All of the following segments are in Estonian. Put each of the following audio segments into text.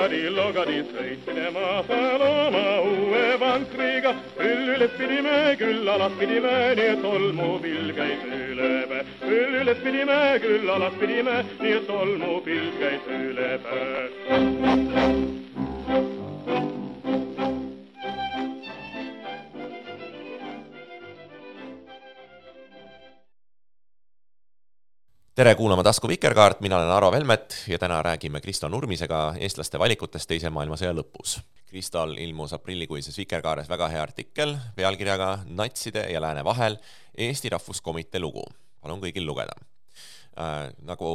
logadi, logadi, sõit minema Saloma uue vankriga. küll üles pidime, küll alas pidime, nii et tolmupill käis üle päe. küll üles pidime, küll alas pidime, nii et tolmupill käis üle päe. Tere kuulama Tasku Vikerkaart, mina olen Aro Velmet ja täna räägime Kristo Nurmisega eestlaste valikutest Teise maailmasõja lõpus. Kristol ilmus aprillikuises Vikerkaares väga hea artikkel pealkirjaga Natside ja lääne vahel Eesti Rahvuskomitee lugu. palun kõigil lugeda äh,. nagu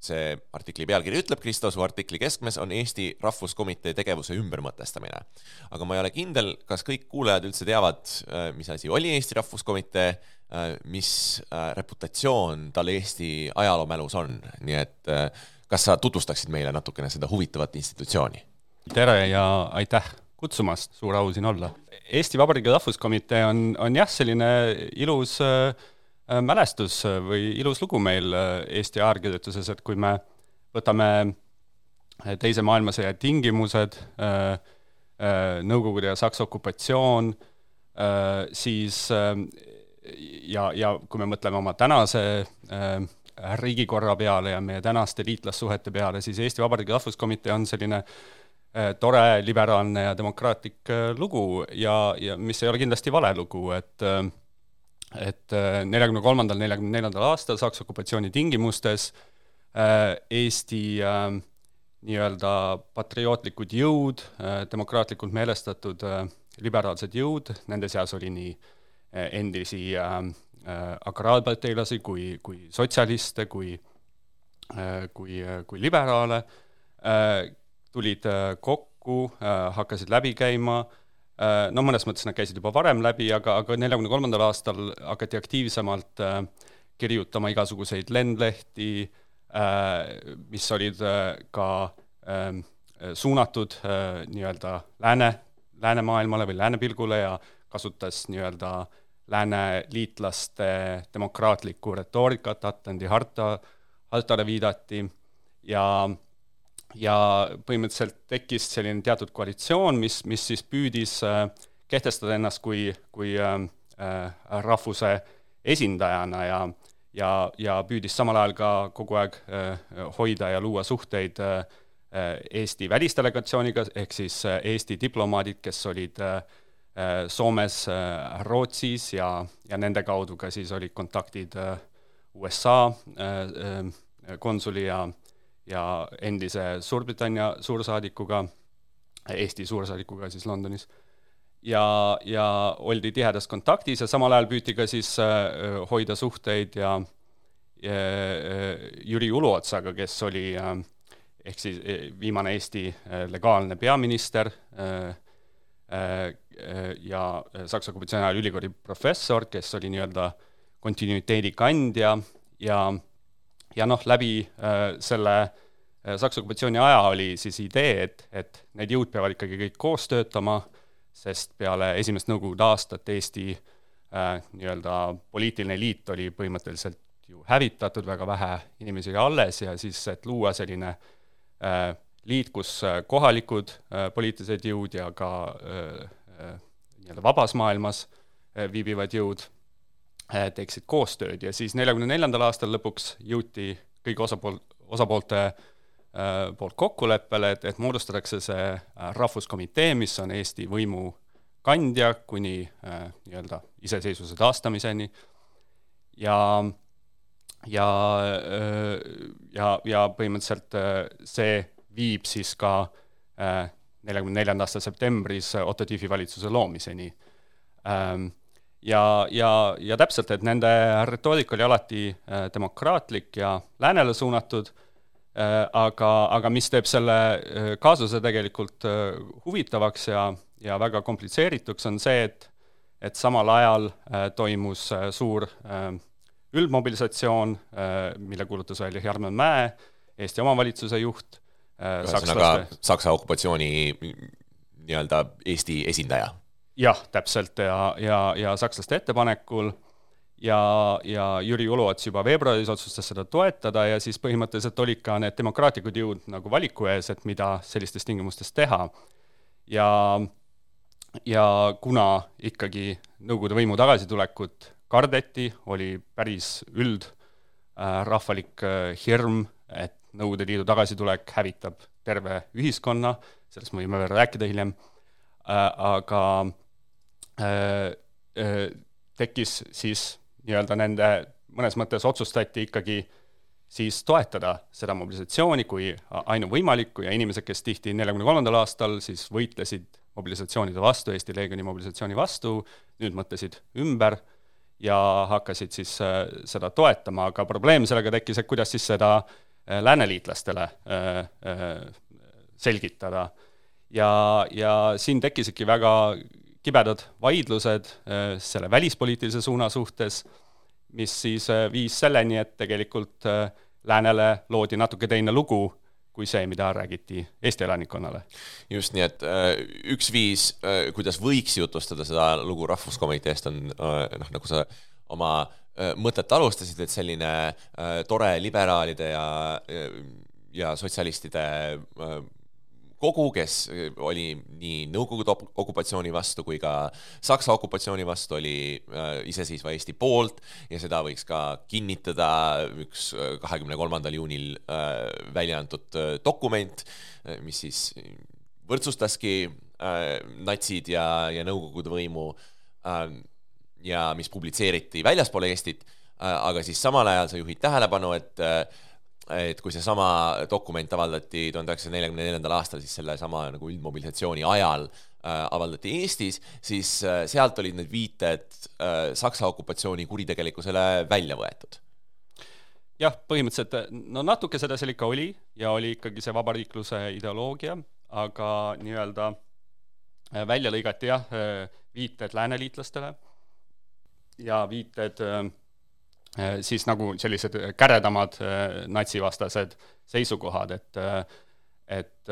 see artikli pealkiri ütleb, Kristo, su artikli keskmes on Eesti Rahvuskomitee tegevuse ümbermõtestamine. aga ma ei ole kindel, kas kõik kuulajad üldse teavad, äh, mis asi oli Eesti Rahvuskomitee mis äh, reputatsioon tal Eesti ajaloomälus on, nii et äh, kas sa tutvustaksid meile natukene seda huvitavat institutsiooni? tere ja aitäh kutsumast, suur au siin olla. Eesti Vabariigi Rahvuskomitee on, on jah, selline ilus äh, mälestus või ilus lugu meil Eesti ajakirjanduses, et kui me võtame Teise maailmasõja tingimused äh,, äh, Nõukogude ja Saksa okupatsioon äh,, siis ja, ja kui me mõtleme oma tänase äh, riigikorra peale ja meie tänaste liitlassuhete peale, siis Eesti Vabariigi Rahvuskomitee on selline äh, tore, liberaalne ja demokraatlik äh, lugu ja, ja mis ei ole kindlasti vale lugu, et äh, et neljakümne kolmandal, neljakümne neljandal aastal Saksa okupatsiooni tingimustes Eesti nii-öelda patriootlikud jõud, demokraatlikult meelestatud liberaalsed jõud, nende seas oli nii äh, endisi äh, äh, agraalparteilasi kui, kui sotsialiste, kui kui, kui liberaale tulid kokku hakkasid läbi käima no mõnes mõttes nad käisid juba varem läbi, aga, aga neljakümne kolmandal aastal hakati aktiivsemalt kirjutama igasuguseid lendlehti mis olid ka suunatud nii-öelda lääne, läänemaailmale või läänepilgule ja kasutas nii-öelda äh, lääne liitlaste demokraatlikku retoorikat, Atlandi harta, hartale viidati ja ja põhimõtteliselt tekkis selline teatud koalitsioon, mis, mis siis püüdis äh, kehtestada ennast kui, kui äh, äh, rahvuse esindajana ja ja, ja püüdis samal ajal ka kogu aeg hoida ja luua suhteid Eesti välisdelegatsiooniga, ehk siis Eesti diplomaadid, kes olid Äh, Soomes, äh, Rootsis ja, ja nende kaudu ka siis olid kontaktid äh, USA konsuli ja, ja endise Suurbritannia suursaadikuga, Eesti suursaadikuga siis Londonis. ja, ja oldi tihedas kontaktis ja samal ajal püüti ka siis hoida suhteid ja, ja Jüri Uluotsaga, kes oli ehk siis viimane Eesti legaalne peaminister, Äh, ja äh, Saksa okupatsiooni ajal ülikooli professor, kes oli nii-öelda kontinuiteedi kandja ja ja noh, läbi äh, selle äh, Saksa okupatsiooni aja oli siis idee, et, et need jõud peavad ikkagi kõik koos töötama, sest peale esimest Nõukogude aastat Eesti äh, nii-öelda poliitiline eliit oli põhimõtteliselt ju hävitatud, väga vähe inimesi oli alles ja siis, et luua selline äh, liit, kus äh, kohalikud äh, poliitilised jõud ja ka äh, nii-öelda vabas maailmas viibivad jõud teeksid koostööd. Ja siis neljakümne neljandal aastal lõpuks jõuti kõigi osapool, osapoolte poolt kokkuleppele, et, et moodustatakse see rahvuskomitee, mis on Eesti võimu kandja kuni nii-öelda iseseisvuse taastamiseni. Ja ja, ja, ja põhimõtteliselt see viib siis ka neljakümne neljanda aasta septembris Otto Tiefi valitsuse loomiseni. Ähm, ja, ja, ja täpselt, et nende retoorika oli alati äh, demokraatlik ja läänele suunatud, äh, aga, aga mis teeb selle äh, kaasuse tegelikult huvitavaks ja, ja väga komplitseerituks, on see, et et samal ajal toimus suur üldmobilisatsioon, mille kuulutas välja Jarmo Mäe, Eesti omavalitsuse juht, Äh, ühesõnaga Saksa okupatsiooni nii-öelda Eesti esindaja. jah, täpselt ja, ja, ja sakslaste ettepanekul ja, ja Jüri Uluots juba veebruaris otsustas seda toetada ja siis põhimõtteliselt olid ka need demokraatlikud jõud nagu valiku ees, et mida sellistes tingimustes teha. ja, ja kuna ikkagi Nõukogude võimu tagasitulekut kardeti, oli päris üldrahvalik äh, hirm, et Nõukogude Liidu tagasitulek hävitab terve ühiskonna, sellest me võime veel rääkida hiljem, äh, aga äh, tekkis siis nii-öelda nende, mõnes mõttes otsustati ikkagi siis toetada seda mobilisatsiooni kui ainuvõimalikku ja inimesed, kes tihti neljakümne kolmandal aastal siis võitlesid mobilisatsioonide vastu, Eesti Leegioni mobilisatsiooni vastu, nüüd mõtlesid ümber ja hakkasid siis äh, seda toetama, aga probleem sellega tekkis, et kuidas siis seda äh, lääneliitlastele äh, selgitada. ja, ja siin tekkisidki väga kibedad vaidlused selle välispoliitilise suuna suhtes mis siis äh, viis selleni, et tegelikult äh, läänele loodi natuke teine lugu kui see, mida räägiti Eesti elanikkonnale. just nii, et äh, üks viis, kuidas võiks jutustada seda lugu Rahvuskomiteest, on noh, nagu sa oma mõtet alustasid, et selline tore liberaalide ja, ja sotsialistide kogu, kes oli nii Nõukogude okupatsiooni vastu kui ka Saksa okupatsiooni vastu, oli äh, iseseisva Eesti poolt ja seda võiks ka kinnitada üks äh, kahekümne kolmandal juunil äh, välja antud äh, dokument, äh, mis siis võrdsustaski äh, natsid ja, ja Nõukogude võimu äh, ja mis publitseeriti väljaspool Eestit äh,, aga siis samal ajal sa juhid tähelepanu, et äh, et kui seesama dokument avaldati tuhande üheksasaja neljakümne neljandal aastal, siis sellesama nagu üldmobilisatsiooni ajal äh, avaldati Eestis, siis äh, sealt olid need viited äh, Saksa okupatsiooni kuritegelikkusele välja võetud. Jah, põhimõtteliselt no natuke seda seal ikka oli ja oli ikkagi see vabariikluse ideoloogia, aga nii-öelda äh, välja lõigati jah, äh, viited lääneliitlastele ja viited äh, Äh, siis nagu sellised käredamad äh, natsivastased seisukohad, et et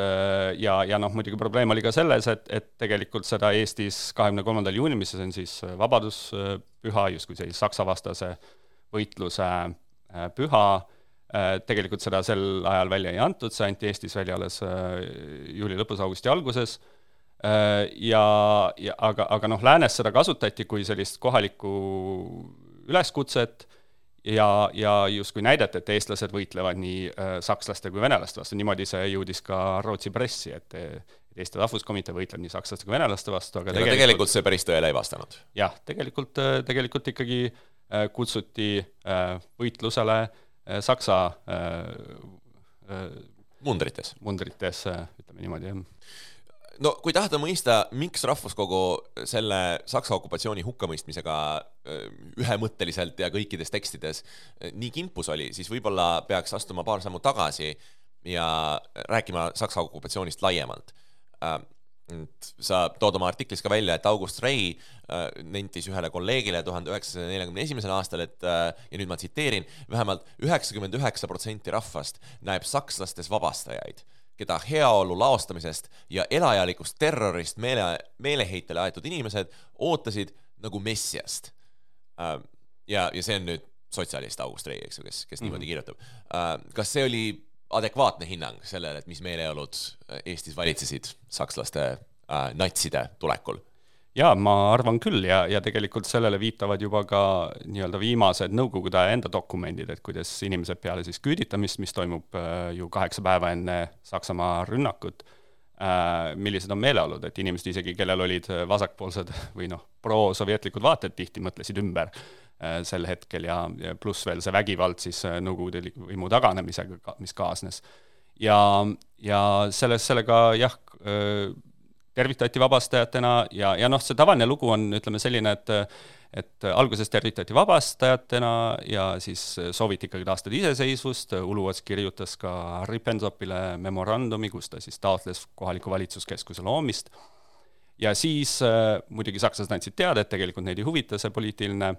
ja, ja noh, muidugi probleem oli ka selles, et, et tegelikult seda Eestis kahekümne kolmandal juunil, mis on siis vabaduspüha, justkui sellise Saksa-vastase võitluse püha, tegelikult seda sel ajal välja ei antud, see anti Eestis välja alles juuli lõpus, augusti alguses, ja, ja aga, aga noh, läänes seda kasutati kui sellist kohalikku üleskutset ja, ja justkui näidata, et eestlased võitlevad nii äh, sakslaste kui venelaste vastu, niimoodi see jõudis ka Rootsi pressi, et Eesti Rahvuskomitee võitleb nii sakslaste kui venelaste vastu, aga tegelikult, tegelikult see päris tõele ei vastanud? jah, tegelikult, äh, tegelikult ikkagi äh, kutsuti äh, võitlusele äh, Saksa äh, äh, mundrites. mundrites, ütleme niimoodi, jah no kui tahta mõista, miks Rahvuskogu selle Saksa okupatsiooni hukkamõistmisega äh, ühemõtteliselt ja kõikides tekstides äh, nii kimpus oli, siis võib-olla peaks astuma paar sammu tagasi ja rääkima Saksa okupatsioonist laiemalt. Äh, sa tood oma artiklis ka välja, et August Rei nentis ühele kolleegile tuhande üheksasaja neljakümne esimesel aastal, et ja nüüd ma tsiteerin, vähemalt üheksakümmend üheksa protsenti rahvast näeb sakslastes vabastajaid keda heaolu laostamisest ja elajalikust terrorist meele, meeleheitele aetud inimesed ootasid nagu messiast. Ähm, ja, ja see on nüüd sotsialist August Rei, eks ju, kes, kes mm -hmm. niimoodi kirjutab. Ähm, kas see oli adekvaatne hinnang sellele, et mis meeleolud Eestis valitsesid sakslaste äh, natside tulekul? Jaa, ma arvan küll ja, ja tegelikult sellele viitavad juba ka nii-öelda viimased Nõukogude aja enda dokumendid, et kuidas inimesed peale siis küüditamist, mis toimub äh, ju kaheksa päeva enne Saksamaa rünnakut äh,, millised on meeleolud, et inimesed isegi, kellel olid vasakpoolsed või noh, prosovjetlikud vaated, tihti mõtlesid ümber äh, sel hetkel ja, ja pluss veel see vägivald siis äh, Nõukogude võimu taganemisega, mis kaasnes. ja, ja selles, sellega jah äh,, tervitati vabastajatena ja, ja noh, see tavaline lugu on, ütleme selline, et et alguses tervitati vabastajatena ja siis sooviti ikkagi taastada iseseisvust, Uluots kirjutas ka Rippensopile memorandumi, kus ta siis taotles kohaliku valitsuskeskuse loomist, ja siis äh, muidugi sakslased andsid teada, et tegelikult neid ei huvita see poliitiline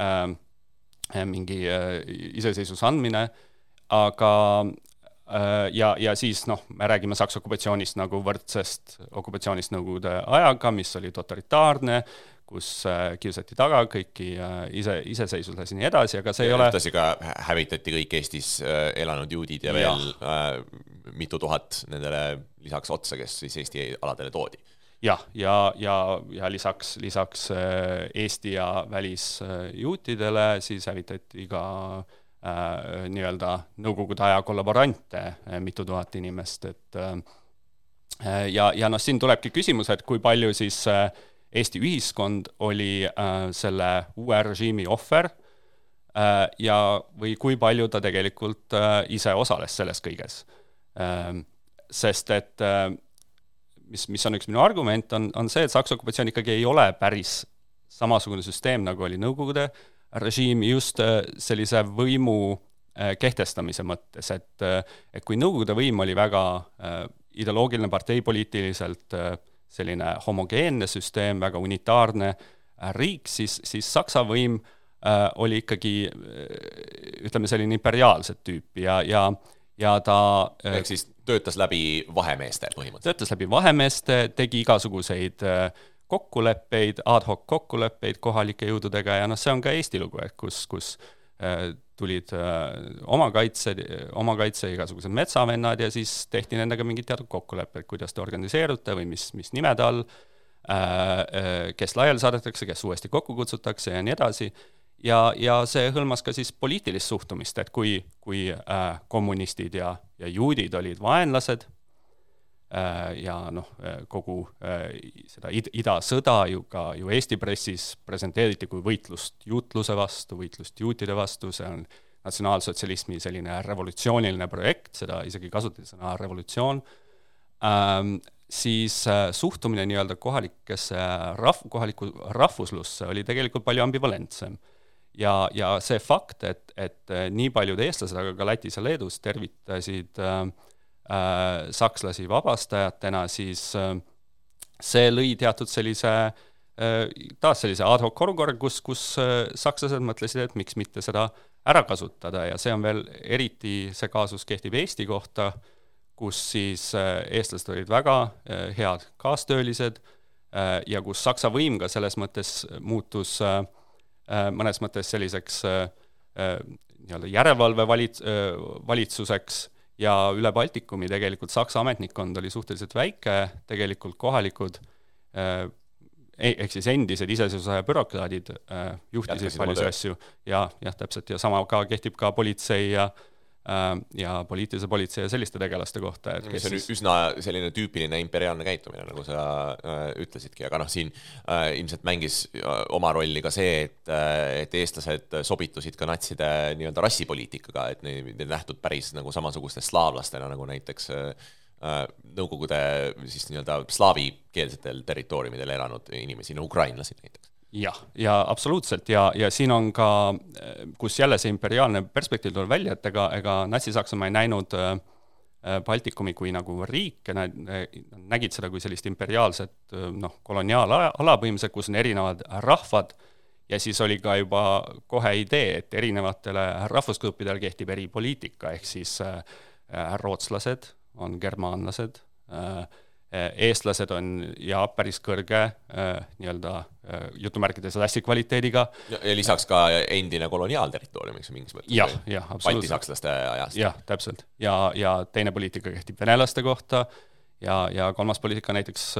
äh, mingi äh, iseseisvuse andmine, aga ja, ja siis noh, me räägime Saksa okupatsioonist nagu võrdsest okupatsioonist Nõukogude ajaga, mis oli totalitaarne, kus kiusati taga kõiki ise, iseseisvuslasi ja nii edasi, aga see ja ei ole ühtlasi ka hävitati kõik Eestis elanud juudid ja veel ja. mitu tuhat nendele lisaks otsa, kes siis Eesti aladele toodi jah, ja, ja, ja, ja lisaks, lisaks Eesti ja välisjuutidele siis hävitati ka äh, nii-öelda nõukogude aja kollaborante äh, mitu tuhat inimest, et äh, ja, ja noh, siin tulebki küsimus, et kui palju siis äh, Eesti ühiskond oli äh, selle uue režiimi ohver äh, ja, või kui palju ta tegelikult äh, ise osales selles kõiges äh,. sest et äh, mis, mis on üks minu argument, on, on see, et Saksa okupatsioon ikkagi ei ole päris samasugune süsteem, nagu oli Nõukogude režiim just äh, sellise võimu äh, kehtestamise mõttes, et et kui Nõukogude võim oli väga ideoloogiline, parteipoliitiliselt selline homogeenne süsteem, väga unitaarne riik, siis, siis Saksa võim äh, oli ikkagi ütleme, selline imperiaalset tüüpi ja, ja ja ta ehk siis töötas läbi vahemeeste põhimõtteliselt? töötas läbi vahemeeste, tegi igasuguseid kokkuleppeid, ad hoc kokkuleppeid kohalike jõududega ja noh, see on ka Eesti lugu, et kus, kus tulid oma kaitse, oma kaitse igasugused metsavennad ja siis tehti nendega mingid teatud kokkulepped, kuidas te organiseerute või mis, mis nimede all, kes laiali saadetakse, kes uuesti kokku kutsutakse ja nii edasi, ja, ja see hõlmas ka siis poliitilist suhtumist, et kui, kui äh, kommunistid ja, ja juudid olid vaenlased äh, ja noh, kogu äh, seda id-, idasõda ju ka ju Eesti pressis presenteeriti kui võitlust juutluse vastu, võitlust juutide vastu, see on natsionaalsotsialismi selline revolutsiooniline projekt, seda isegi kasutati sõna revolutsioon. Ähm,, siis äh, suhtumine nii-öelda kohalikesse rahv-, kohalikku rahvuslusse oli tegelikult palju ambivalentsem. Ja, ja see fakt, et, et äh, nii paljud eestlased, aga ka Lätis ja Leedus tervitasid äh, äh, sakslasi vabastajatena, siis äh, see lõi teatud sellise äh, taas sellise ad hoc olukorra, kus, kus äh, sakslased mõtlesid, et miks mitte seda ära kasutada ja see on veel eriti, see kaasus kehtib Eesti kohta, kus siis äh, eestlased olid väga äh, head kaastöölised äh, ja kus Saksa võim ka selles mõttes muutus äh, Äh, mõnes mõttes selliseks äh, äh, nii-öelda järelevalvevalit-, valitsuseks ja üle Baltikumi tegelikult Saksa ametnikkond oli suhteliselt väike, tegelikult kohalikud e-, ehk siis endised iseseisvusaja bürokraadid juhtisid paljusid asju. Ja jah, täpselt, ja sama ka kehtib ka politsei ja Äh, ja poliitilise politsei ja selliste tegelaste kohta, et kes see on siis... üsna selline tüüpiline imperiaalne käitumine, nagu sa äh, ütlesidki, aga noh, siin äh, ilmselt mängis äh, oma rolli ka see, et äh,, et eestlased sobitusid ka natside nii-öelda rassipoliitikaga, et neid, neid nähtud päris nagu samasuguste slaavlastena, nagu näiteks äh, äh Nõukogude siis nii-öelda slaavikeelsetel territooriumidel elanud inimesi, no ukrainlasi näiteks jah, ja absoluutselt. Ja, ja siin on ka, kus jälle see imperiaalne perspektiiv tuleb välja, et ega, ega Natsi-Saksamaa ei näinud äh, Baltikumi kui nagu riike, nad nägid seda kui sellist imperiaalset noh, koloniaalala põhimõtteliselt, kus on erinevad rahvad. Ja siis oli ka juba kohe idee, et erinevatele rahvusgruppidele kehtib eripoliitika, ehk siis äh, rootslased on germaanlased äh,, Äh, eestlased on ja päris kõrge äh, nii-öelda äh, jutumärkides rassi kvaliteediga. ja lisaks ka endine koloniaalterritoorium, eks ju, mingis mõttes. jah, jah, absoluutselt. baltisakslaste ajast. jah, täpselt. ja, ja teine poliitika kehtib venelaste kohta ja, ja kolmas poliitika näiteks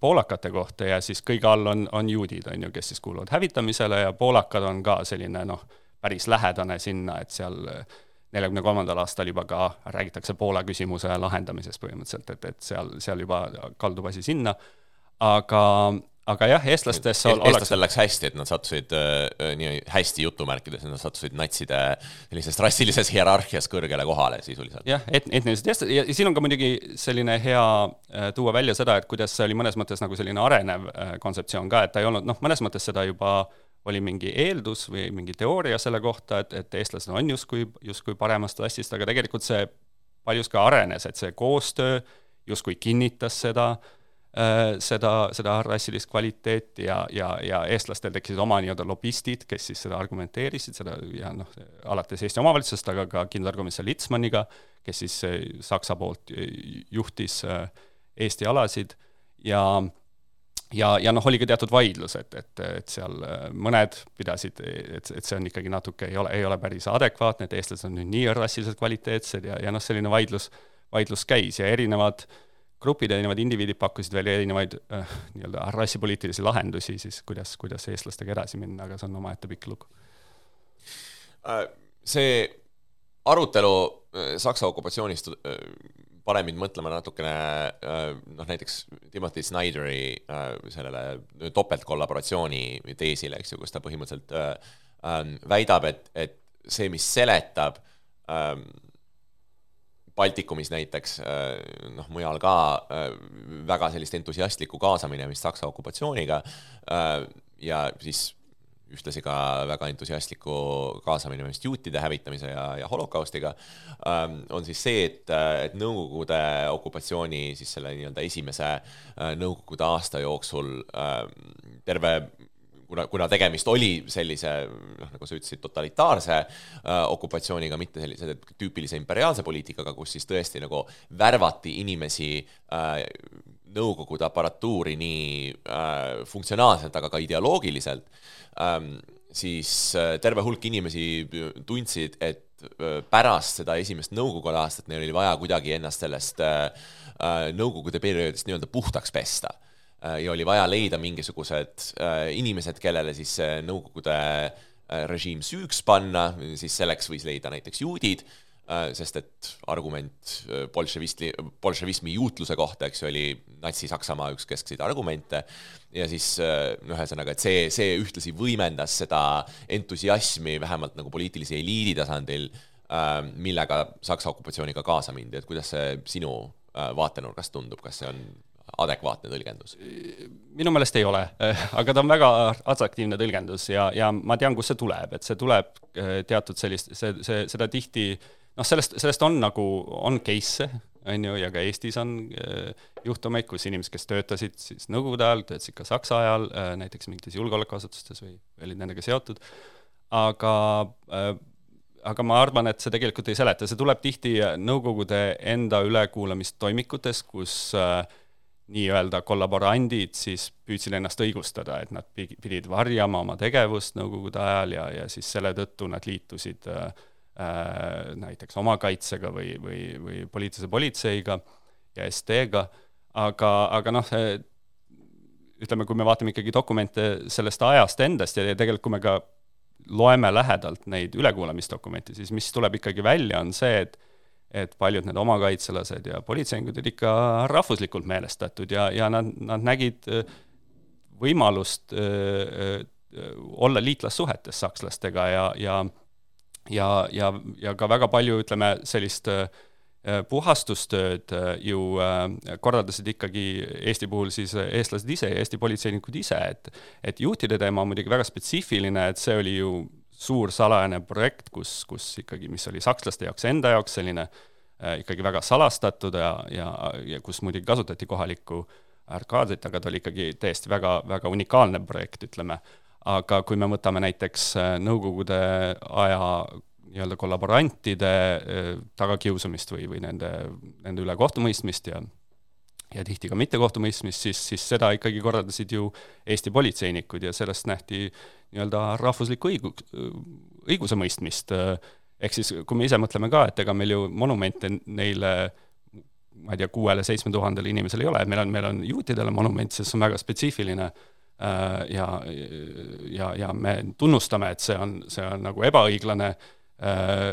poolakate kohta ja siis kõige all on, on juudid, on ju, kes siis kuuluvad hävitamisele ja poolakad on ka selline noh, päris lähedane sinna, et seal äh, neljakümne kolmandal aastal juba ka räägitakse Poola küsimuse lahendamisest põhimõtteliselt, et, et seal, seal juba kaldub asi sinna, aga, aga jah, eestlastes e eestlastel läks hästi, et nad sattusid äh, nii hästi jutumärkides, nad sattusid natside sellises rassilises hierarhias kõrgele kohale sisuliselt. jah, et-, etnilised eestlased ja siin on ka muidugi selline hea äh, tuua välja seda, et kuidas see oli mõnes mõttes nagu selline arenev äh, kontseptsioon ka, et ta ei olnud noh, mõnes mõttes seda juba äh, oli mingi eeldus või mingi teooria selle kohta, et, et eestlased on justkui, justkui paremast rassist, aga tegelikult see paljuski arenes, et see koostöö justkui kinnitas seda äh,, seda, seda rassilist kvaliteeti ja, ja, ja eestlastel tekkisid oma nii-öelda lobistid, kes siis seda argumenteerisid, seda ja noh, alates Eesti omavalitsust, aga ka kindralkomissar Litzmanniga, kes siis Saksa poolt juhtis äh, Eesti alasid. Ja ja, ja noh, oli ka teatud vaidlus, et, et, et seal mõned pidasid, et, et see on ikkagi natuke, ei ole, ei ole päris adekvaatne, et eestlased on nüüd nii rassiliselt kvaliteetsed ja, ja noh, selline vaidlus, vaidlus käis ja erinevad grupid, erinevad indiviidid pakkusid veel erinevaid äh, nii-öelda rassipoliitilisi lahendusi siis, kuidas, kuidas eestlastega edasi minna, aga see on omaette pikk lugu. see arutelu Saksa okupatsioonist paneb mind mõtlema natukene äh, noh, näiteks Timothy Snyderi äh, sellele topeltkollaboratsiooni teesile, eks ju, kus ta põhimõtteliselt äh, ähm, väidab, et, et see, mis seletab ähm, Baltikumis näiteks, noh, mujal ka väga sellist entusiastlikku kaasaminemist Saksa okupatsiooniga ja siis ühtlasi ka väga entusiastliku kaasaminemist juutide hävitamise ja, ja holokaustiga, ähm, on siis see, et, et Nõukogude okupatsiooni siis selle nii-öelda esimese äh, Nõukogude aasta jooksul ähm, terve kuna, kuna tegemist oli sellise noh, nagu sa ütlesid, totalitaarse äh, okupatsiooniga, mitte sellise tüüpilise imperiaalse poliitikaga, kus siis tõesti nagu värvati inimesi äh, Nõukogude aparatuuri nii äh, funktsionaalselt, aga ka ideoloogiliselt ähm,, siis äh, terve hulk inimesi tundsid, et äh, pärast seda esimest Nõukogude aastat neil oli vaja kuidagi ennast sellest äh, äh Nõukogude perioodist nii-öelda puhtaks pesta äh,. ja oli vaja leida mingisugused äh, inimesed, kellele siis Nõukogude režiim süüks panna, siis selleks võis leida näiteks juudid Äh, sest et argument äh, bolševisti, bolševismi juutluse kohta, eks ju, oli Natsi-Saksamaa üks keskseid argumente. Ja siis äh, ühesõnaga, et see, see ühtlasi võimendas seda entusiasmi vähemalt nagu poliitilise eliidi tasandil, millega Saksa okupatsiooniga kaasa mindi, et kuidas see sinu vaatenurgast tundub, kas see on adekvaatne tõlgendus? minu meelest ei ole, aga ta on väga atraktiivne tõlgendus ja, ja ma tean, kust see tuleb, et see tuleb teatud sellist, see, see, seda tihti äh, noh, sellest, sellest on nagu, on case'e, on ju, ja ka Eestis on äh, juhtumeid, kus inimesed, kes töötasid siis Nõukogude ajal, töötasid ka Saksa ajal äh,, näiteks mingites julgeolekuasutustes või olid nendega seotud, aga äh, aga ma arvan, et see tegelikult ei seleta, see tuleb tihti Nõukogude enda ülekuulamistoimikutes, kus äh, nii-öelda kollaborandid siis püüdsid ennast õigustada, et nad pidid varjama oma tegevust Nõukogude ajal ja, ja siis selle tõttu nad liitusid äh, näiteks omakaitsega või, või, või poliitilise politseiga ja ST-ga, aga, aga noh, ütleme, kui me vaatame ikkagi dokumente sellest ajast endast ja tegelikult kui me ka loeme lähedalt neid ülekuulamisdokumente, siis mis tuleb ikkagi välja, on see, et et paljud need omakaitselased ja politseinikud olid ikka rahvuslikult meelestatud ja, ja nad, nad nägid äh, võimalust öö, äh, olla liitlassuhetes sakslastega ja, ja ja, ja, ja ka väga palju, ütleme, sellist äh, puhastustööd äh, ju äh, korraldasid ikkagi Eesti puhul siis eestlased ise ja Eesti politseinikud ise, et et juhtide teema on muidugi väga spetsiifiline, et see oli ju suur salajane projekt, kus, kus ikkagi, mis oli sakslaste jaoks enda jaoks selline ikkagi väga salastatud ja, ja, ja kus muidugi kasutati kohalikku arkaadit, aga ta oli ikkagi täiesti väga, väga unikaalne projekt, ütleme aga kui me võtame näiteks äh, Nõukogude aja nii-öelda kollaborantide äh, tagakiusamist või, või nende, nende üle kohtumõistmist ja ja tihti ka mittekohtumõistmist, siis, siis seda ikkagi korraldasid ju Eesti politseinikud ja sellest nähti nii-öelda rahvuslikku õigu-, õigusemõistmist, ehk siis kui me ise mõtleme ka, et ega meil ju monumente neile ma ei tea, kuuele-seitsme tuhandele inimesele ei ole, meil on, meil on juutidele monument, sest see on väga spetsiifiline. Äh, ja, ja, ja me tunnustame, et see on, see on nagu ebaõiglane, äh,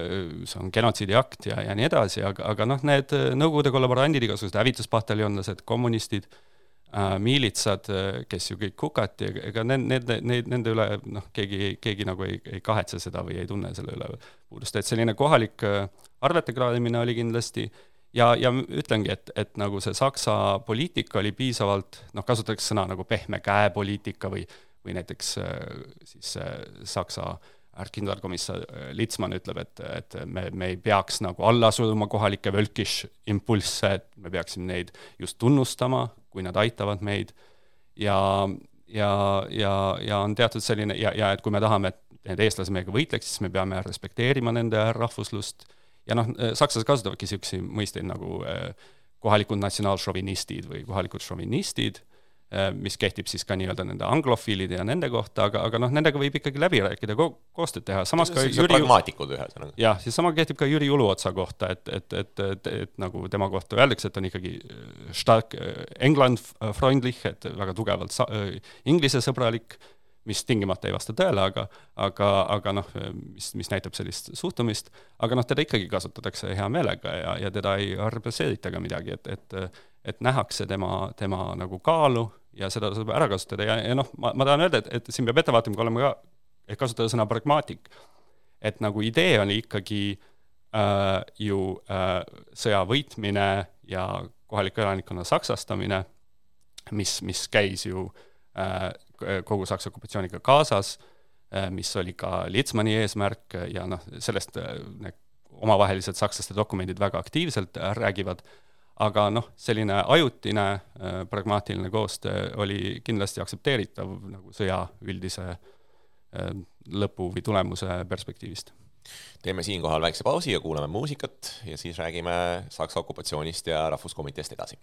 see on genotsiidiakt ja, ja nii edasi, aga, aga noh, need Nõukogude kollaborandid, igasugused hävituspataljonlased, kommunistid, äh, miilitsad, kes ju kõik hukati, ega need, need, need, nende üle noh, keegi, keegi nagu ei, ei kahetse seda või ei tunne selle üle puudust, et selline kohalik arvete kraadimine oli kindlasti äh, ja, ja ütlengi, et, et nagu see Saksa poliitika oli piisavalt, noh, kasutatakse sõna nagu pehme käe poliitika või, või näiteks äh, siis äh, Saksa ärkkindralkomissar äh, Litzmann ütleb, et, et me, me ei peaks nagu alla suruma kohalikke völkish impulsse, et me peaksime neid just tunnustama, kui nad aitavad meid, ja, ja, ja, ja on teatud selline, ja, ja et kui me tahame, et need eestlased meiega võitleks, siis me peame respekteerima nende rahvuslust ja noh, äh, sakslased kasutavadki niisuguseid mõisteid nagu äh, kohalikud natsionaalšovinistid või kohalikud šovinistid, mis kehtib siis ka nii-öelda nende anglofiilide ja nende kohta, aga, aga noh, nendega võib ikkagi läbi rääkida ko, koostööd teha, samas ka Jüri pragmaatikud ühesõnaga. jah, ja sama kehtib ka Jüri Uluotsa kohta, et, et, et, et, et nagu tema kohta öeldakse, et on ikkagi stark England freundlich, et väga tugevalt sa-, inglisesõbralik mis tingimata ei vasta tõele, aga, aga, aga noh, mis, mis näitab sellist suhtumist, aga noh, teda ikkagi kasutatakse hea meelega ja, ja teda ei arpeseerita ka midagi, et, et et nähakse tema, tema nagu kaalu ja seda saab ära kasutada ja, ja noh, ma, ma tahan öelda, et, et siin peab ette vaatama, kui oleme ka, et kasutada sõna pragmaatik, et nagu idee oli ikkagi äh, ju äh, sõja võitmine ja kohaliku elanikkonna saksastamine, mis, mis käis ju äh, kogu Saksa okupatsiooniga kaasas, äh, mis oli ka Litzmanni eesmärk ja noh, sellest need omavahelised sakslaste dokumendid väga aktiivselt räägivad, aga noh, selline ajutine pragmaatiline koostöö oli kindlasti aktsepteeritav nagu sõja üldise lõpu või tulemuse perspektiivist. Teeme siinkohal väikse pausi ja kuulame muusikat ja siis räägime Saksa okupatsioonist ja Rahvuskomiteest edasi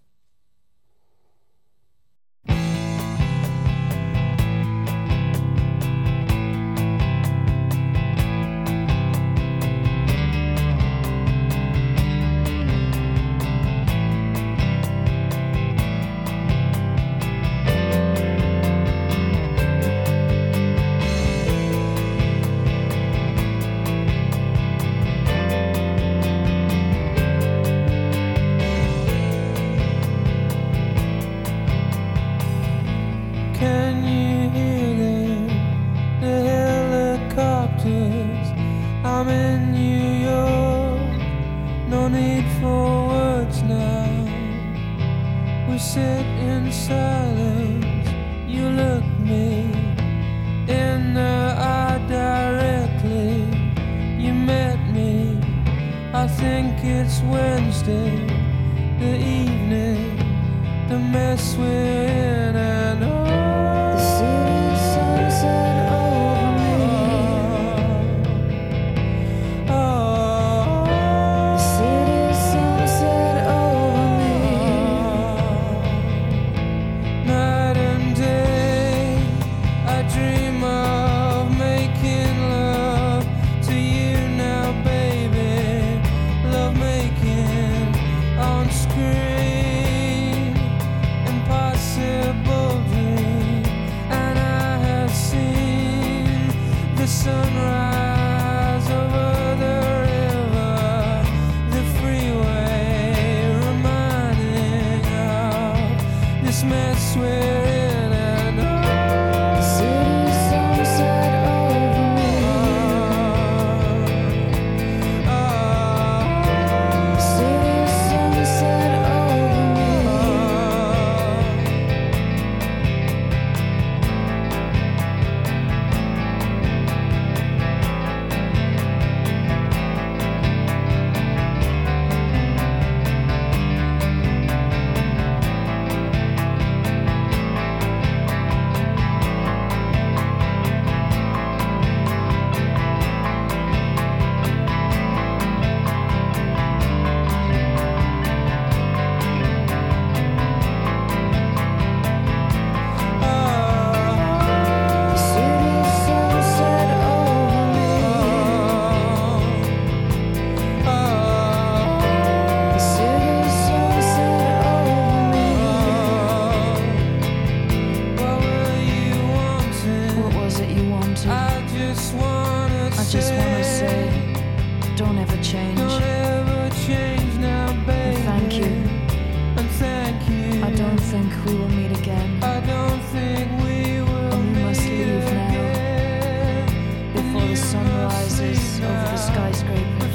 the sun rises over the skyscraper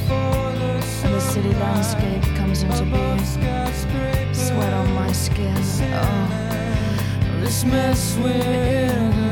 and the city landscape comes into being. Sweat on my skin. Oh. This mess we're in.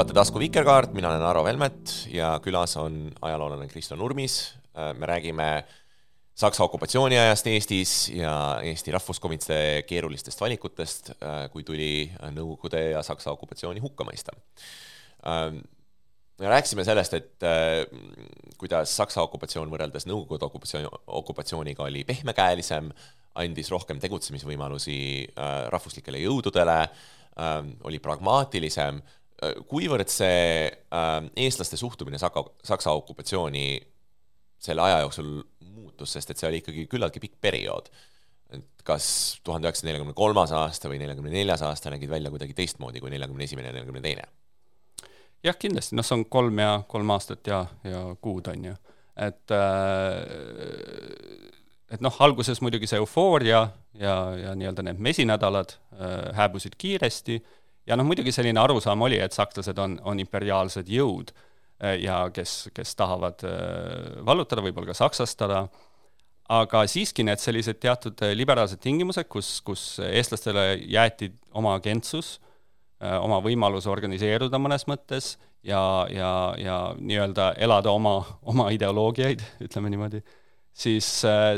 Kuulate tasku Vikerkaart, mina olen Aro Velmet ja külas on ajaloolane Kristo Nurmis. me räägime Saksa okupatsiooniajast Eestis ja Eesti Rahvuskomitee keerulistest valikutest, kui tuli Nõukogude ja Saksa okupatsiooni hukka mõista. rääkisime sellest, et kuidas Saksa okupatsioon võrreldes Nõukogude okupatsiooni, okupatsiooniga oli pehmekäelisem, andis rohkem tegutsemisvõimalusi rahvuslikele jõududele, oli pragmaatilisem Äh, kuivõrd see äh, eestlaste suhtumine Saka, Saksa okupatsiooni selle aja jooksul muutus, sest et see oli ikkagi küllaltki pikk periood. et kas tuhande üheksasaja neljakümne kolmas aasta või neljakümne neljas aasta nägid välja kuidagi teistmoodi kui neljakümne esimene ja neljakümne teine? jah, kindlasti, noh, see on kolm ja kolm aastat ja, ja kuud, on ju. et äh, et noh, alguses muidugi see eufooria ja, ja nii-öelda need mesinädalad äh, hääbusid kiiresti ja noh, muidugi selline arusaam oli, et sakslased on, on imperiaalsed jõud eh, ja kes, kes tahavad eh, vallutada, võib-olla ka saksastada, aga siiski need sellised teatud eh, liberaalsed tingimused, kus, kus eestlastele jäeti oma agentsus, oma võimalus organiseeruda mõnes mõttes ja, ja, ja nii-öelda elada oma, oma ideoloogiaid, ütleme niimoodi, siis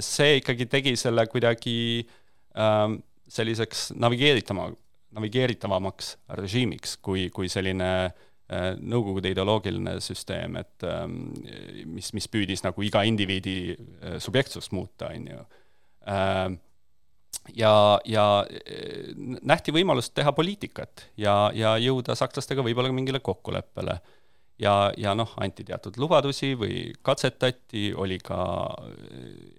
see ikkagi tegi selle kuidagi ähm, selliseks navigeeritama, navigeeritavamaks režiimiks kui, kui selline äh, Nõukogude ideoloogiline süsteem, et ähm, mis, mis püüdis nagu iga indiviidi äh, subjektsust muuta, on ju. Ähm, ja, ja äh, nähti võimalust teha poliitikat ja, ja jõuda sakslastega võib-olla mingile kokkuleppele. ja, ja noh, anti teatud lubadusi või katsetati, oli ka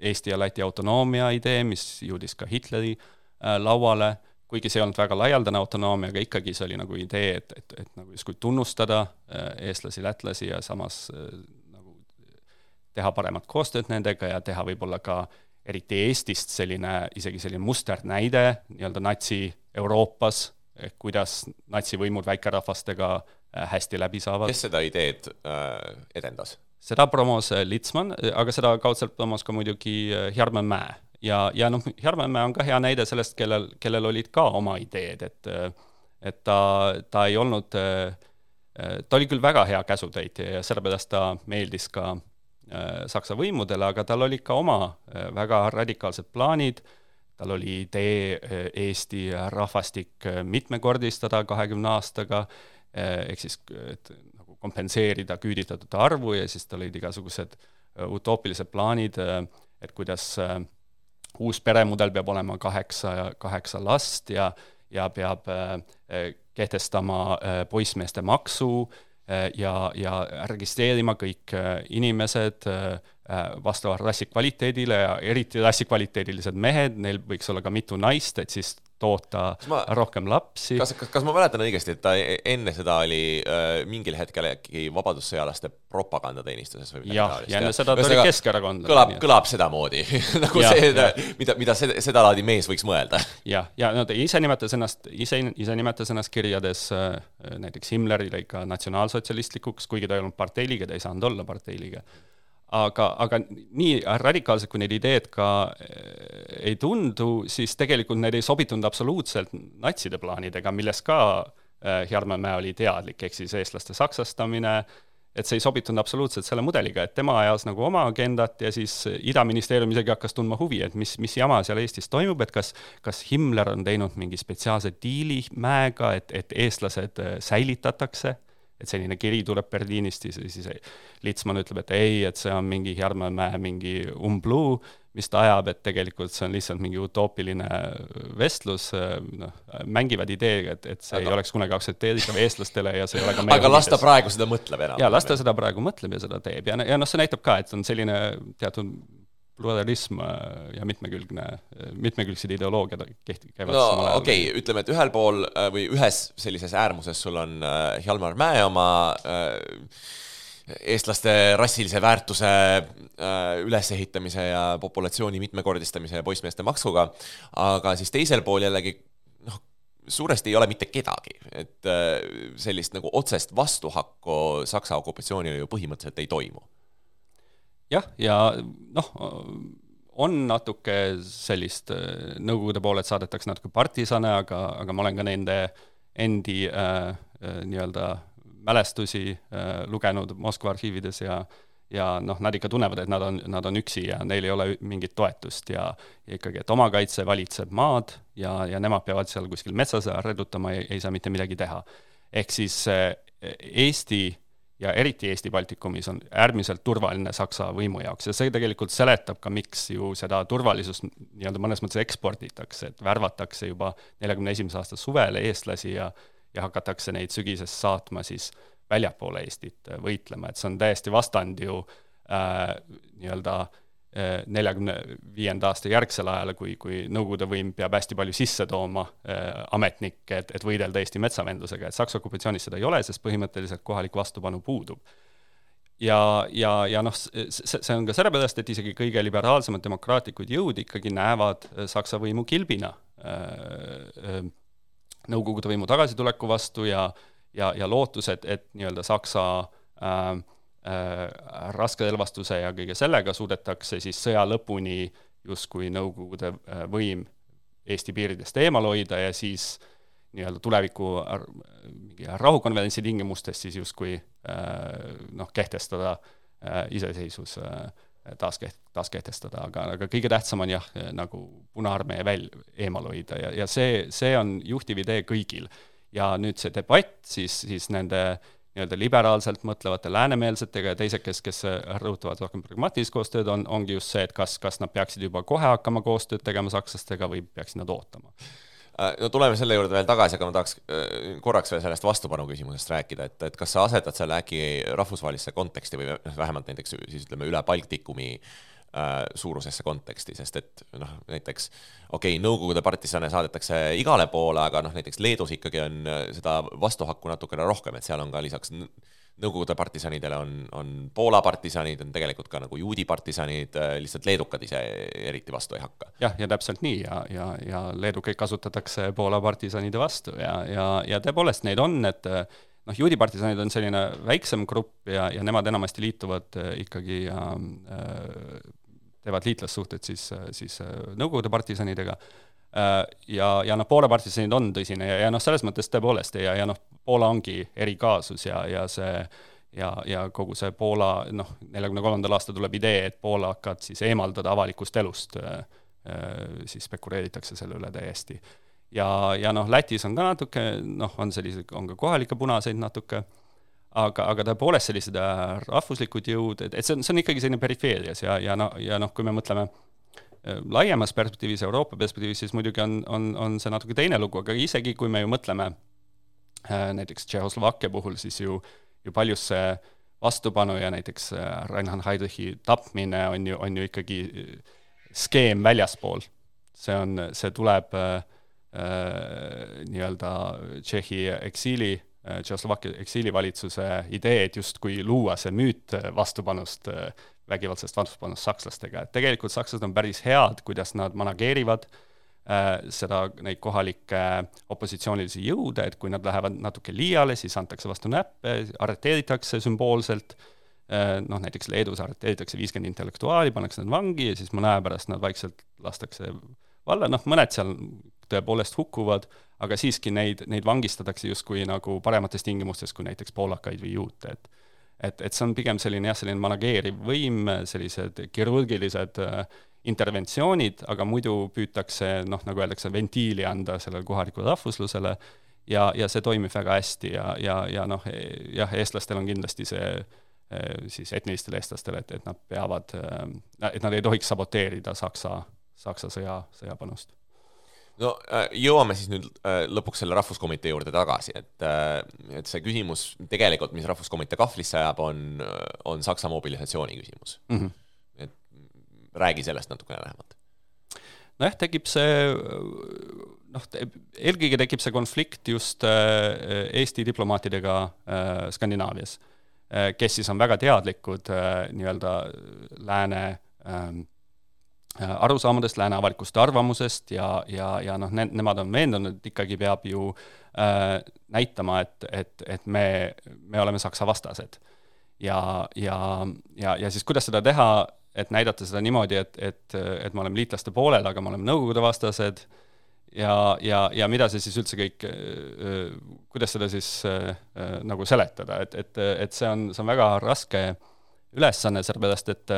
Eesti ja Läti autonoomia idee, mis jõudis ka Hitleri lauale kuigi see ei olnud väga laialdane autonoomia, aga ikkagi see oli nagu idee, et, et, et nagu justkui tunnustada äh, eestlasi, lätlasi ja samas äh, nagu teha paremat koostööd nendega ja teha võib-olla ka eriti Eestist selline, isegi selline musternäide nii-öelda natsi-Euroopas, ehk kuidas natsivõimud väikerahvastega äh, hästi läbi saavad. kes seda ideed äh, edendas? seda promos Litzmann, aga seda kaudselt promos ka muidugi Herman Mäe ja, ja noh, Järvemäe on ka hea näide sellest, kellel, kellel olid ka oma ideed, et et ta, ta ei olnud, ta oli küll väga hea käsutäitja ja sellepärast ta meeldis ka Saksa võimudele, aga tal olid ka oma väga radikaalsed plaanid, tal oli idee Eesti rahvastik mitmekordistada kahekümne aastaga, ehk siis et nagu kompenseerida küüditatute arvu ja siis tal olid igasugused utoopilised plaanid, et kuidas äh, uus peremudel peab olema kaheksa, kaheksa last ja, ja peab äh, kehtestama äh, poissmeeste maksu äh, ja, ja registreerima kõik inimesed vastavalt rassi kvaliteedile ja eriti rassi kvaliteedilised mehed, neil võiks olla ka mitu naist, et siis toota ma, rohkem lapsi. kas, kas, kas ma mäletan õigesti, et ta e-, enne seda oli äh, mingil hetkel äkki vabadussõjalaste propagandateenistuses või midagi taolist? ja enne seda ta oli keskerakondlane. kõlab, kõlab sedamoodi nagu ja, see, mida, mida seda, sedalaadi mees võiks mõelda. jah, ja no ta ise nimetas ennast, ise, ise nimetas ennast kirjades äh, näiteks Himmlerile ikka natsionaalsotsialistlikuks, kuigi ta ei olnud parteiliige, ta ei saanud olla parteiliige aga, aga nii radikaalsed, kui need ideed ka eh, ei tundu, siis tegelikult need ei sobitunud absoluutselt natside plaanidega, millest ka eh, Hjarman Mäe oli teadlik, ehk siis eestlaste saksastamine, et see ei sobitunud absoluutselt selle mudeliga, et tema ajas nagu oma agendat ja siis Idaministeerium isegi hakkas tundma huvi, et mis, mis jama seal Eestis toimub, et kas, kas Himmler on teinud mingi spetsiaalse diili Mäega, et, et eestlased eh, säilitatakse et selline kiri tuleb Berliinist, siis, siis Litzmann ütleb, et ei, et see on mingi Järvemäe mingi umbluu, mis ta ajab, et tegelikult see on lihtsalt mingi utoopiline vestlus, noh, mängivad ideega, et, et see aga... ei oleks kunagi aktsepteeritav eestlastele ja see ei ole ka aga las ta praegu seda mõtleb enam. jaa, las ta seda praegu mõtleb ja seda teeb ja, ja noh, see näitab ka, et on selline teatud pluralism äh, ja mitmekülgne, mitmekülgsed ideoloogiad kehti-, käivad no okei okay,, ütleme, et ühel pool äh, või ühes sellises äärmuses sul on äh, Hjalmar Mäe oma eestlaste rassilise väärtuse ülesehitamise ja populatsiooni mitmekordistamise ja poissmeeste maksuga, aga siis teisel pool jällegi noh, suuresti ei ole mitte kedagi, et sellist nagu otsest vastuhakku Saksa okupatsioonile ju põhimõtteliselt ei toimu jah, ja noh, on natuke sellist äh, Nõukogude poolelt saadetakse natuke partisane, aga, aga ma olen ka nende endi äh, äh, nii-öelda mälestusi äh, lugenud Moskva arhiivides ja ja noh, nad ikka tunnevad, et nad on, nad on üksi ja neil ei ole mingit toetust ja, ja ikkagi, et omakaitse valitseb maad ja, ja nemad peavad seal kuskil metsas redutama ei saa mitte midagi teha. ehk siis Eesti ja eriti Eesti Baltikumis on äärmiselt turvaline Saksa võimu jaoks. Ja see tegelikult seletab ka, miks ju seda turvalisust nii-öelda mõnes mõttes eksporditakse, et värvatakse juba neljakümne esimese aasta suvel eestlasi ja ja hakatakse neid sügisest saatma siis väljapoole Eestit võitlema, et see on täiesti vastand ju äh, nii-öelda äh, neljakümne viienda aasta järgsel ajal, kui, kui Nõukogude võim peab hästi palju sisse tooma äh, ametnikke, et, et võidelda Eesti metsavendlusega, et Saksa okupatsioonis seda ei ole, sest põhimõtteliselt kohalik vastupanu puudub. ja, ja, ja noh, see, on ka sellepärast, et isegi kõige liberaalsemad demokraatlikud jõud ikkagi näevad äh, Saksa võimu kilbina äh, Nõukogude võimu tagasituleku vastu ja ja, ja lootus, et, et nii-öelda Saksa Äh, raskerelvastuse ja kõige sellega suudetakse siis sõja lõpuni justkui Nõukogude äh, võim Eesti piiridest eemal hoida ja siis nii-öelda tuleviku mingi rahukonverentsi tingimustes siis justkui äh, noh, kehtestada iseseisvus, taaskeht-, taaskehtestada, aga, aga kõige tähtsam on jah, nagu Punaarmee väl-, eemal hoida ja, ja see, see on juhtiv idee kõigil. ja nüüd see debatt siis, siis nende äh, nii-öelda liberaalselt mõtlevate läänemeelsetega ja teised, kes, kes rõhutavad rohkem pragmaatilist koostööd, on, ongi just see, et kas, kas nad peaksid juba kohe hakkama koostööd tegema sakslastega või peaksid nad ootama. Äh, no tuleme selle juurde veel tagasi, aga ma tahaks äh, korraks veel sellest vastupanu küsimusest rääkida, et, et kas sa asetad selle äkki rahvusvahelisse konteksti või noh, vähemalt näiteks siis ütleme üle Baltikumi äh, Äh, suurusesse konteksti, sest et noh, näiteks okei okay,, Nõukogude partisane saadetakse igale poole, aga noh, näiteks Leedus ikkagi on äh, seda vastuhakku natukene rohkem, et seal on ka lisaks Nõukogude partisanidele on, on Poola partisanid, on tegelikult ka nagu juudi partisanid, äh, lihtsalt leedukad ise eriti vastu ei hakka. jah, ja täpselt nii ja, ja, ja leedukaid kasutatakse Poola partisanide vastu ja, ja, ja tõepoolest neid on, et noh, juudi partisanid on selline väiksem grupp ja, ja nemad enamasti liituvad ikkagi äh, teevad liitlassuhted siis, siis äh, Nõukogude partisanidega, äh, ja, ja noh, Poola partisanid on tõsine ja, ja noh, selles mõttes tõepoolest ja, ja noh, Poola ongi erikaasus ja, ja see ja, ja kogu see Poola, noh, neljakümne kolmandal aastal tuleb idee, et poolakad siis eemaldada avalikust elust, äh, siis spekuleeritakse selle üle täiesti. ja, ja noh, Lätis on ka natuke, noh, on selliseid, on ka kohalikke punaseid natuke aga, aga tõepoolest sellised äh, rahvuslikud jõud, et, et see on, see on ikkagi selline perifeerias ja, ja noh, ja noh, kui me mõtleme äh, laiemas perspektiivis, Euroopa perspektiivis, siis muidugi on, on, on see natuke teine lugu, aga isegi kui me ju mõtleme äh, näiteks Tšehhoslovakkia puhul, siis ju, ju paljus see vastupanu ja näiteks Reinhard Heydrichi tapmine on ju, on ju ikkagi skeem väljaspool. see on, see tuleb äh, nii-öelda Tšehhi eksiili Äh, Tšehhoslovakkia eksiilivalitsuse idee, et justkui luua see müüt vastupanust, äh, vägivaldsest vastupanust sakslastega, et tegelikult sakslased on päris head, kuidas nad manageerivad äh, seda, neid kohalikke opositsioonilisi jõude, et kui nad lähevad natuke liiale, siis antakse vastu näppe, arreteeritakse sümboolselt, noh näiteks Leedus arreteeritakse viiskümmend intellektuaali, pannakse nad vangi ja siis mõne aja pärast nad vaikselt lastakse valla, noh mõned seal tõepoolest hukkuvad, aga siiski neid, neid vangistatakse justkui nagu paremates tingimustes kui näiteks poolakaid või juute, et et, et see on pigem selline jah, selline manageeriv võim, sellised kirurgilised äh, interventsioonid, aga muidu püütakse noh, nagu öeldakse, ventiili anda sellele kohalikule rahvuslusele ja, ja see toimib väga hästi ja, ja, ja noh, jah, eestlastel on kindlasti see äh, siis etnilistel eestlastel, et, et nad peavad, äh, et nad ei tohiks saboteerida Saksa, Saksa sõja, sõjapanust no äh, jõuame siis nüüd äh, lõpuks selle Rahvuskomitee juurde tagasi, et, äh, et see küsimus tegelikult, mis Rahvuskomitee kahvlisse ajab, on, on Saksa mobilisatsiooni küsimus mm. -hmm. et räägi sellest natukene lähemalt. nojah, tekib see noh, eelkõige tekib see konflikt just Eesti diplomaatidega Skandinaavias, kes siis on väga teadlikud nii-öelda lääne ähm, Äh, arusaamadest, lääne avalikust arvamusest ja, ja, ja noh, ne-, nemad on veendunud, et ikkagi peab ju äh, näitama, et, et, et me, me oleme Saksa vastased. ja, ja, ja, ja siis kuidas seda teha, et näidata seda niimoodi, et, et, et me oleme liitlaste poolel, aga me oleme Nõukogude vastased, ja, ja, ja mida see siis üldse kõik, kuidas seda siis nagu seletada, et, et, et see on, see on väga raske ülesanne, sellepärast et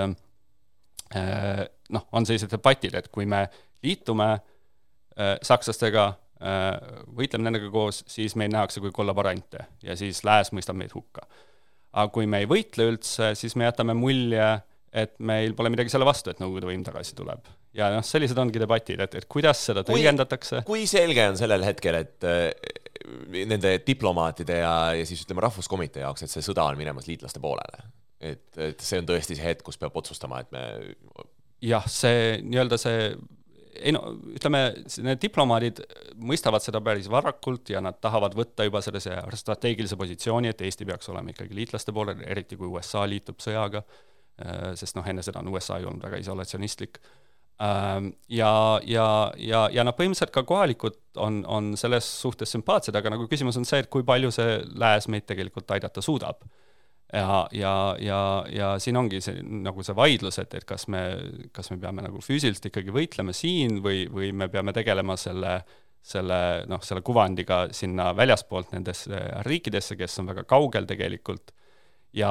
noh, on sellised debatid, et kui me liitume sakslastega, võitleme nendega koos, siis meid nähakse kui kollaborante ja siis lääs mõistab meid hukka. aga kui me ei võitle üldse, siis me jätame mulje, et meil pole midagi selle vastu, et Nõukogude võim tagasi tuleb. ja noh, sellised ongi debatid, et, et kuidas seda tõlgendatakse. kui selge on sellel hetkel, et äh, nende diplomaatide ja, ja siis ütleme, Rahvuskomitee jaoks, et see sõda on minemas liitlaste poolele? et, et see on tõesti see hetk, kus peab otsustama, et me jah, see nii-öelda see ei no ütleme, need diplomaadid mõistavad seda päris varakult ja nad tahavad võtta juba sellise strateegilise positsiooni, et Eesti peaks olema ikkagi liitlaste poolel, eriti kui USA liitub sõjaga Äh, sest noh, enne seda on USA ju olnud väga isolatsionistlik. Ähm, ja, ja, ja, ja noh, põhimõtteliselt ka kohalikud on, on selles suhtes sümpaatsed, aga nagu küsimus on see, et kui palju see lääs meid tegelikult aidata suudab. Ja, ja, ja, ja siin ongi see nagu see vaidlus, et, et kas me, kas me peame nagu füüsiliselt ikkagi võitlema siin või, või me peame tegelema selle selle noh, selle kuvandiga sinna väljaspoolt nendesse riikidesse, kes on väga kaugel tegelikult. Ja,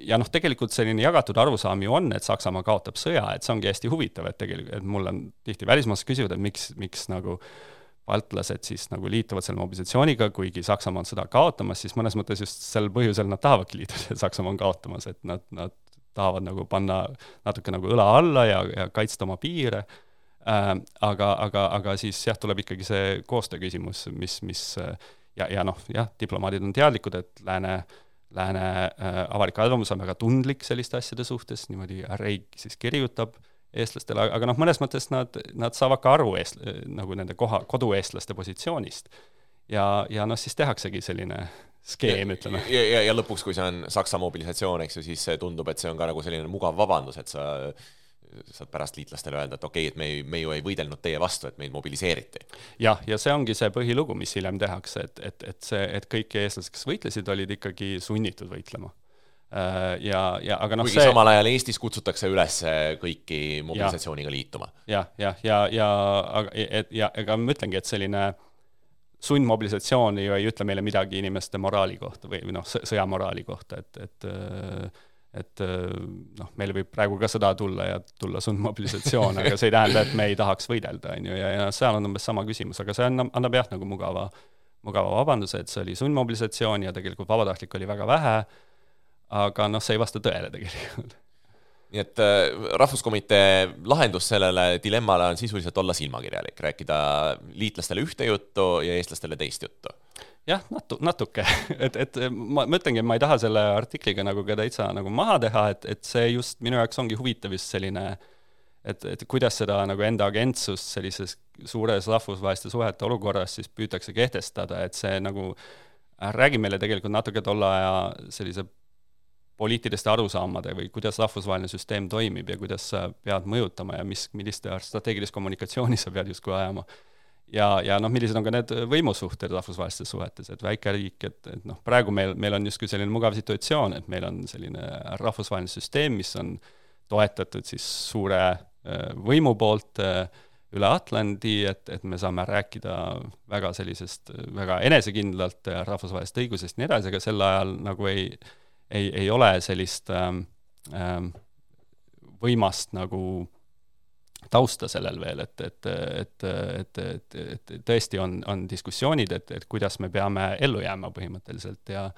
ja noh, tegelikult selline jagatud arusaam ju on, et Saksamaa kaotab sõja, et see ongi hästi huvitav, et tegelikult, et mul on tihti välismaalased küsivad, et miks, miks nagu baltlased siis nagu liituvad selle mobilisatsiooniga, kuigi Saksamaa on sõda kaotamas, siis mõnes mõttes just sel põhjusel nad tahavadki liituda, Saksamaa on kaotamas, et nad, nad tahavad nagu panna natuke nagu õla alla ja, ja kaitsta oma piire. Äh,, aga, aga, aga siis jah, tuleb ikkagi see koostöö küsimus, mis, mis ja, ja noh, jah, diplomaadid on teadlikud, et lääne äh, lääne äh, avalik arvamus on väga tundlik selliste asjade suhtes, niimoodi Reik siis kirjutab eestlastele, aga noh, mõnes mõttes nad, nad saavad ka aru eest-, nagu nende koha, kodueestlaste positsioonist. ja, ja noh, siis tehaksegi selline skeem, ütleme. ja, ja, ja lõpuks, kui see on Saksa mobilisatsioon, eks ju, siis tundub, et see on ka nagu selline mugav vabandus, et sa saad pärast liitlastele öelda, et okei okay,, et me ei, me ju ei võidelnud teie vastu, et meid mobiliseeriti. jah, ja see ongi see põhilugu, mis hiljem tehakse, et, et, et see, et kõik eestlased, kes võitlesid, olid ikkagi sunnitud võitlema. Äh, ja, ja aga noh, see... samal ajal Eestis kutsutakse üles kõiki mobilisatsiooniga ja. liituma ja,. jah, ja, ja, ja aga, et ja ega ma ütlengi, et selline sundmobilisatsioon ju ei ütle meile midagi inimeste moraali kohta või, või noh, sõjamoraali kohta, et, et äh, et äh, noh, meil võib praegu ka sõda tulla ja tulla sundmobilisatsioon, aga see ei tähenda, et me ei tahaks võidelda, on ju, ja, ja seal on umbes sama küsimus, aga see annab, annab jah, nagu mugava, mugava vabanduse, et see oli sundmobilisatsioon ja tegelikult vabatahtlik oli väga vähe, aga noh, see ei vasta tõele tegelikult. nii et äh, Rahvuskomitee lahendus sellele dilemmale on sisuliselt olla silmakirjalik, rääkida liitlastele ühte juttu ja eestlastele teist juttu jah, natu-, natuke, et, et ma, ma ütlengi, et ma ei taha selle artikliga nagu ka täitsa nagu maha teha, et, et see just minu jaoks ongi huvitav just selline et, et kuidas seda nagu enda agentsust sellises suures rahvusvaheliste suhete olukorras siis püütakse kehtestada, et see nagu räägib meile tegelikult natuke tolle aja sellise poliitiliste arusaamade või kuidas rahvusvaheline süsteem toimib ja kuidas sa pead mõjutama ja mis, millist strateegilist kommunikatsiooni sa pead justkui ajama. Ja, ja noh, millised on ka need võimusuhted rahvusvahelistes suhetes, et väike riik, et, et noh, praegu meil, meil on justkui selline mugav situatsioon, et meil on selline rahvusvaheline süsteem, mis on toetatud siis suure äh, võimu poolt äh, üle Atlandi, et, et me saame rääkida väga sellisest, väga enesekindlalt rahvusvahelisest õigusest ja nii edasi, aga sel ajal nagu ei, ei, ei ole sellist ähm, ähm, võimast nagu tausta sellel veel, et, et, et, et, et, et tõesti on, on diskussioonid, et, et kuidas me peame ellu jääma põhimõtteliselt ja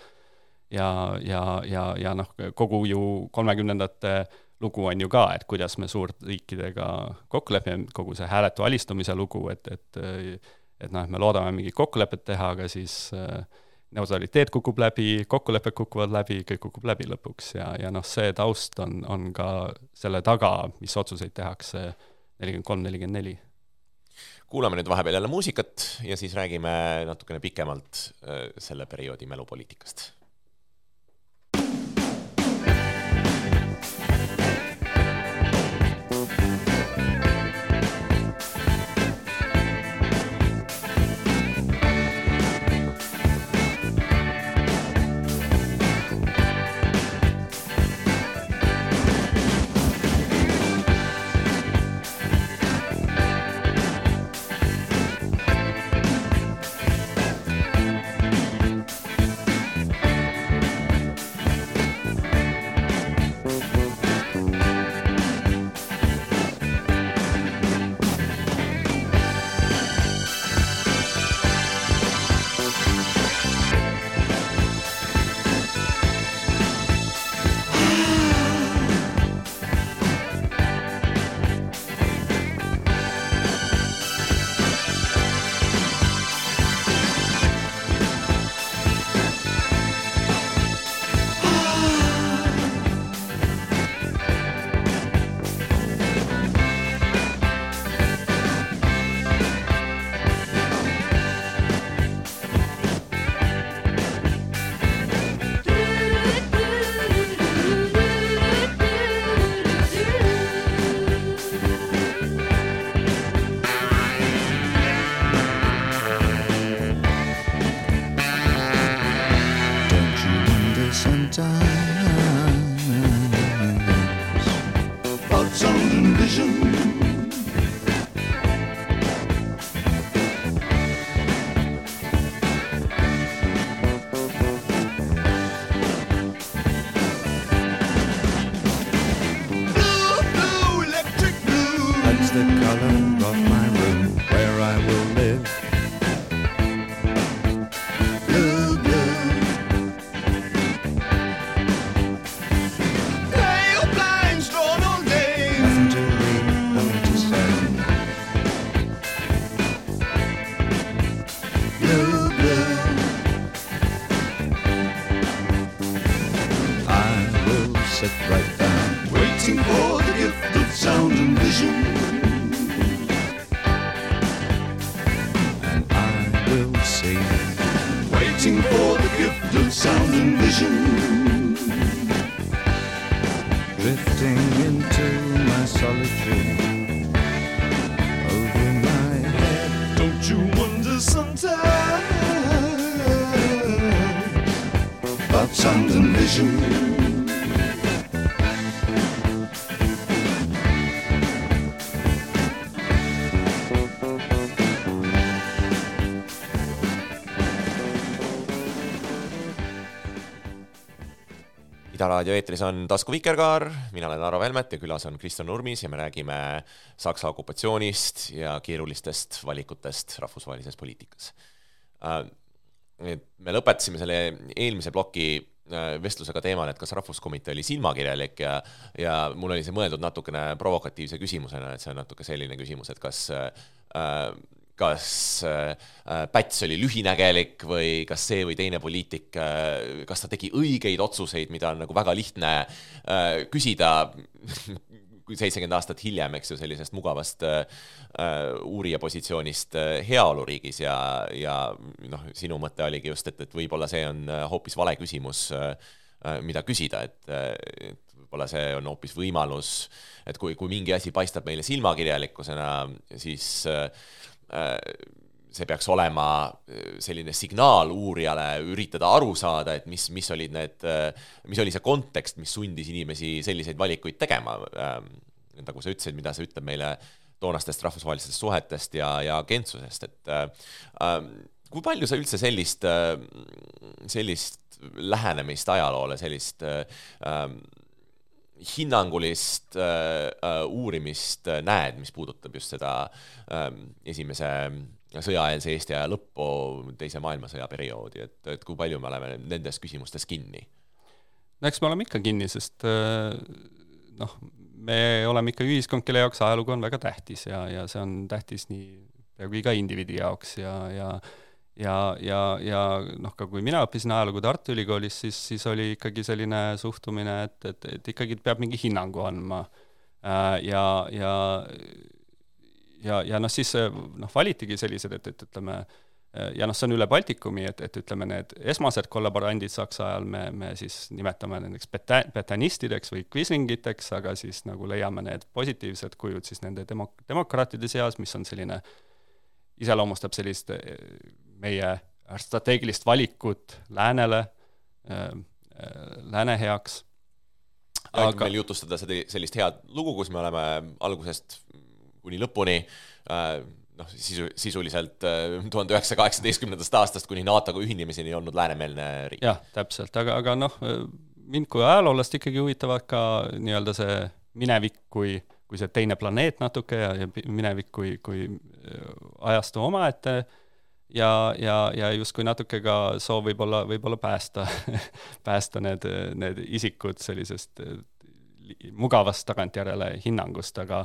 ja, ja, ja, ja noh, kogu ju kolmekümnendate lugu on ju ka, et kuidas me suurriikidega kokku lepime, kogu see hääletu alistumise lugu, et, et et noh, et me loodame mingit kokkulepet teha, aga siis äh, neutraliteet kukub läbi, kokkulepped kukuvad läbi, kõik kukub läbi lõpuks ja, ja noh, see taust on, on ka selle taga, mis otsuseid tehakse nelikümmend kolm, nelikümmend neli. kuulame nüüd vahepeal jälle muusikat ja siis räägime natukene pikemalt äh, selle perioodi mälupoliitikast Ida raadio eetris on Tasku Vikerkaar, mina olen Aro Velmet ja külas on Kristo Nurmis ja me räägime Saksa okupatsioonist ja keerulistest valikutest rahvusvahelises poliitikas. Äh, et me lõpetasime selle eelmise ploki äh, vestlusega teemal, et kas Rahvuskomitee oli silmakirjalik ja ja mul oli see mõeldud natukene provokatiivse küsimusena, et see on natuke selline küsimus, et kas äh, kas äh, Päts oli lühinägelik või kas see või teine poliitik äh,, kas ta tegi õigeid otsuseid, mida on nagu väga lihtne äh, küsida seitsekümmend aastat hiljem, eks ju, sellisest mugavast äh, uurija positsioonist äh, heaoluriigis ja, ja noh, sinu mõte oligi just, et, et võib-olla see on äh, hoopis vale küsimus äh,, mida küsida, et, et võib-olla see on hoopis võimalus, et kui, kui mingi asi paistab meile silmakirjalikkusena, siis äh, see peaks olema selline signaal uurijale üritada aru saada, et mis, mis olid need, mis oli see kontekst, mis sundis inimesi selliseid valikuid tegema. nagu sa ütlesid, mida see ütleb meile toonastest rahvusvahelistest suhetest ja, ja agentsusest, et äh, kui palju sa üldse sellist, sellist lähenemist ajaloole, sellist äh, hinnangulist äh, uurimist näed, mis puudutab just seda äh, esimese sõjaeelse Eesti aja lõppu, Teise maailmasõja perioodi, et, et kui palju me oleme nendes küsimustes kinni? no eks me oleme ikka kinni, sest noh, me oleme ikka ühiskond, kelle jaoks ajalugu on väga tähtis ja, ja see on tähtis nii peaaegu iga indiviidi jaoks ja, ja ja, ja, ja noh, ka kui mina õppisin ajalugu Tartu Ülikoolis, siis, siis oli ikkagi selline suhtumine, et, et, et ikkagi peab mingi hinnangu andma. ja, ja, ja, ja noh, siis noh, valitigi sellised, et, et ütleme, ja noh, see on üle Baltikumi, et, et ütleme, need esmased kollaborandid Saksa ajal me, me siis nimetame nendeks beta-, betanistideks või kvislingiteks, aga siis nagu leiame need positiivsed kujud siis nende demo-, demokraatide seas, mis on selline, iseloomustab sellist meie strateegilist valikut läänele äh,, lääne heaks. aga meil jutustada seda, sellist head lugu, kus me oleme algusest kuni lõpuni äh, noh, sisu, sisuliselt tuhande üheksasaja kaheksateistkümnendast aastast kuni NATO-ga ühinemiseni olnud läänemeelne riik. jah, täpselt, aga, aga noh, mind kui ajaloolast ikkagi huvitavad ka nii-öelda see minevik kui, kui see teine planeet natuke ja, ja minevik kui, kui ajastu omaette äh, ja, ja, ja justkui natuke ka soov võib-olla, võib-olla päästa päästa need, need isikud sellisest eh, mugavast tagantjärele hinnangust, aga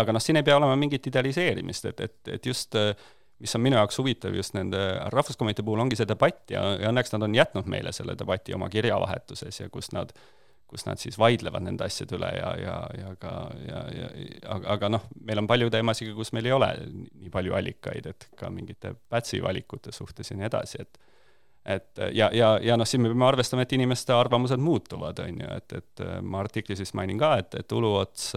aga noh, siin ei pea olema mingit idealiseerimist, et, et, et just eh, mis on minu jaoks huvitav just nende Rahvuskomitee puhul, ongi see debatt ja, ja õnneks nad on jätnud meile selle debati oma kirjavahetuses ja kus nad äh, kus nad siis vaidlevad nende asjade üle ja, ja, ja ka, ja, ja aga, aga noh, meil on palju teemasid, kus meil ei ole nii palju allikaid, et ka mingite Pätsi valikute suhtes ja nii edasi, et et ja, ja, ja noh, siin me peame arvestama, et inimeste arvamused muutuvad, on ju, et, et ma artiklis vist mainin ka, et, et Uluots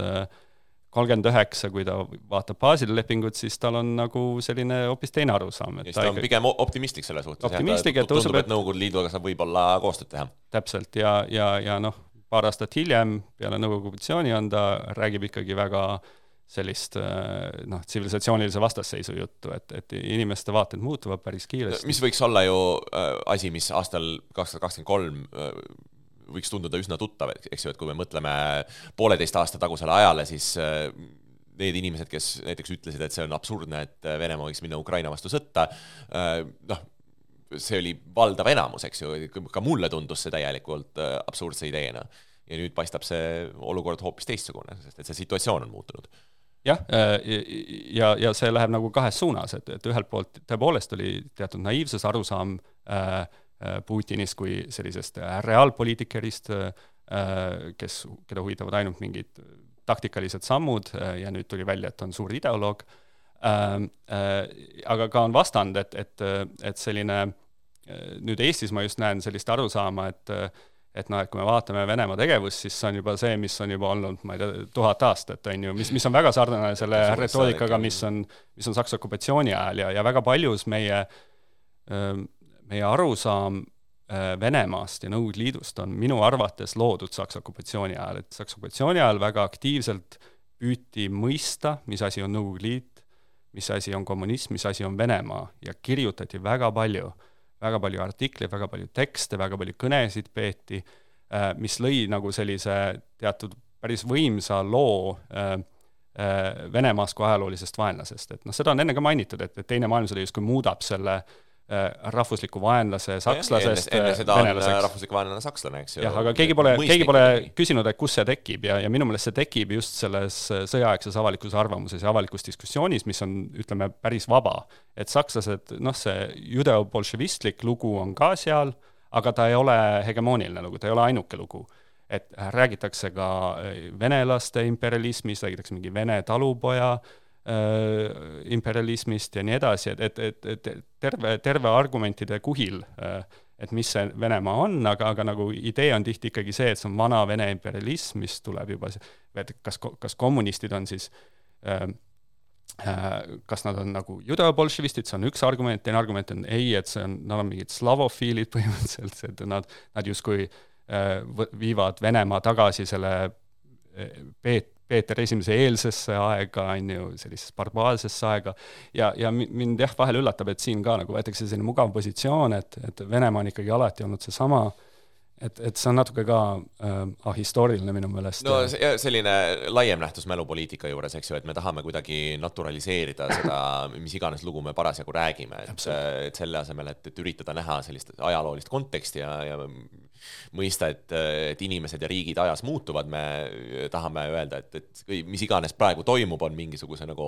kolmkümmend üheksa, kui ta vaatab Baseli lepingut, siis tal on nagu selline hoopis teine arusaam. siis ta on ikka... pigem optimistlik selle suhtes. optimistlik, et usub, et Nõukogude Liiduga saab võib-olla koostööd teha. täpselt, ja, ja, ja noh, paar aastat hiljem, peale Nõukogude okupatsiooni on ta, räägib ikkagi väga sellist äh, noh, tsivilisatsioonilise vastasseisu juttu, et, et inimeste vaated muutuvad päris kiiresti. mis võiks olla ju äh, asi, mis aastal kaks tuhat kakskümmend kolm äh, võiks tunduda üsna tuttav, eks ju, et kui me mõtleme pooleteist aasta tagusele ajale, siis äh, need inimesed, kes näiteks ütlesid, et see on absurdne, et Venemaa võiks minna Ukraina vastu sõtta, äh, noh, see oli valdav enamus, eks ju, ka mulle tundus see täielikult äh, absurdse ideena. ja nüüd paistab see olukord hoopis teistsugune, sest et see situatsioon on muutunud jah, äh, ja, ja see läheb nagu kahes suunas, et, et ühelt poolt tõepoolest oli teatud naiivsus, arusaam äh, äh Putinist kui sellisest reaalpoliitikerist äh,, kes, keda huvitavad ainult mingid taktikalised sammud ja nüüd tuli välja, et on suur ideoloog, aga ka on vastand, et, et, et selline nüüd Eestis ma just näen sellist arusaama, et et noh, et kui me vaatame Venemaa tegevust, siis see on juba see, mis on juba olnud, ma ei tea, tuhat aastat, on ju, mis, mis on väga sarnane selle retoorikaga, mis on, mis on Saksa okupatsiooni ajal ja, ja väga paljus meie, meie arusaam Venemaast ja Nõukogude Liidust on minu arvates loodud Saksa okupatsiooni ajal, et Saksa okupatsiooni ajal väga aktiivselt püüti mõista, mis asi on Nõukogude Liit, mis asi on kommunism, mis asi on Venemaa. Ja kirjutati väga palju väga palju artikleid, väga palju tekste, väga palju kõnesid peeti, äh, mis lõi nagu sellise teatud päris võimsa loo äh, äh, Venemaast kui ajaloolisest vaenlasest, et noh, seda on enne ka mainitud, et, et Teine maailmasõda justkui muudab selle äh, rahvusliku vaenlase sakslasest enne, enne seda venelaseks. on rahvuslik vaenlane sakslane, eks ju. jah, aga keegi pole, keegi pole küsinud, et kus see tekib ja, ja minu meelest see tekib just selles sõjaaegses avalikus arvamuses ja avalikus diskussioonis, mis on, ütleme, päris vaba. et sakslased, noh, see judeobolševistlik lugu on ka seal, aga ta ei ole hegemooniline lugu, ta ei ole ainuke lugu. et räägitakse ka venelaste imperialismist, räägitakse mingi vene talupoja äh, Äh, imperialismist ja nii edasi, et, et, et, et terve, terve argumentide kuhil, äh, et mis see Venemaa on, aga, aga nagu idee on tihti ikkagi see, et see on vana Vene imperialism, mis tuleb juba, et kas, kas kommunistid on siis äh, kas nad on nagu judeobolševistid, see on üks argument, teine argument on ei, et see on, nad on mingid slavofiilid põhimõtteliselt, et nad, nad justkui viivad Venemaa tagasi selle Peet-, Peeter Esimese eelsesse aega, on ju, sellisesse barbaarsesse aega, ja, ja mind jah, vahel üllatab, et siin ka nagu võetakse selline mugav positsioon, et, et Venemaa on ikkagi alati olnud seesama äh, et, et see on natuke ka äh, ahistooriline minu meelest. no see, selline laiem nähtus mälupoliitika juures, eks ju, et me tahame kuidagi naturaliseerida seda, mis iganes lugu me parasjagu räägime, et, et selle asemel, et, et üritada näha sellist ajaloolist konteksti ja, ja mõista, et, et inimesed ja riigid ajas muutuvad, me tahame öelda, et, et mis iganes praegu toimub, on mingisuguse nagu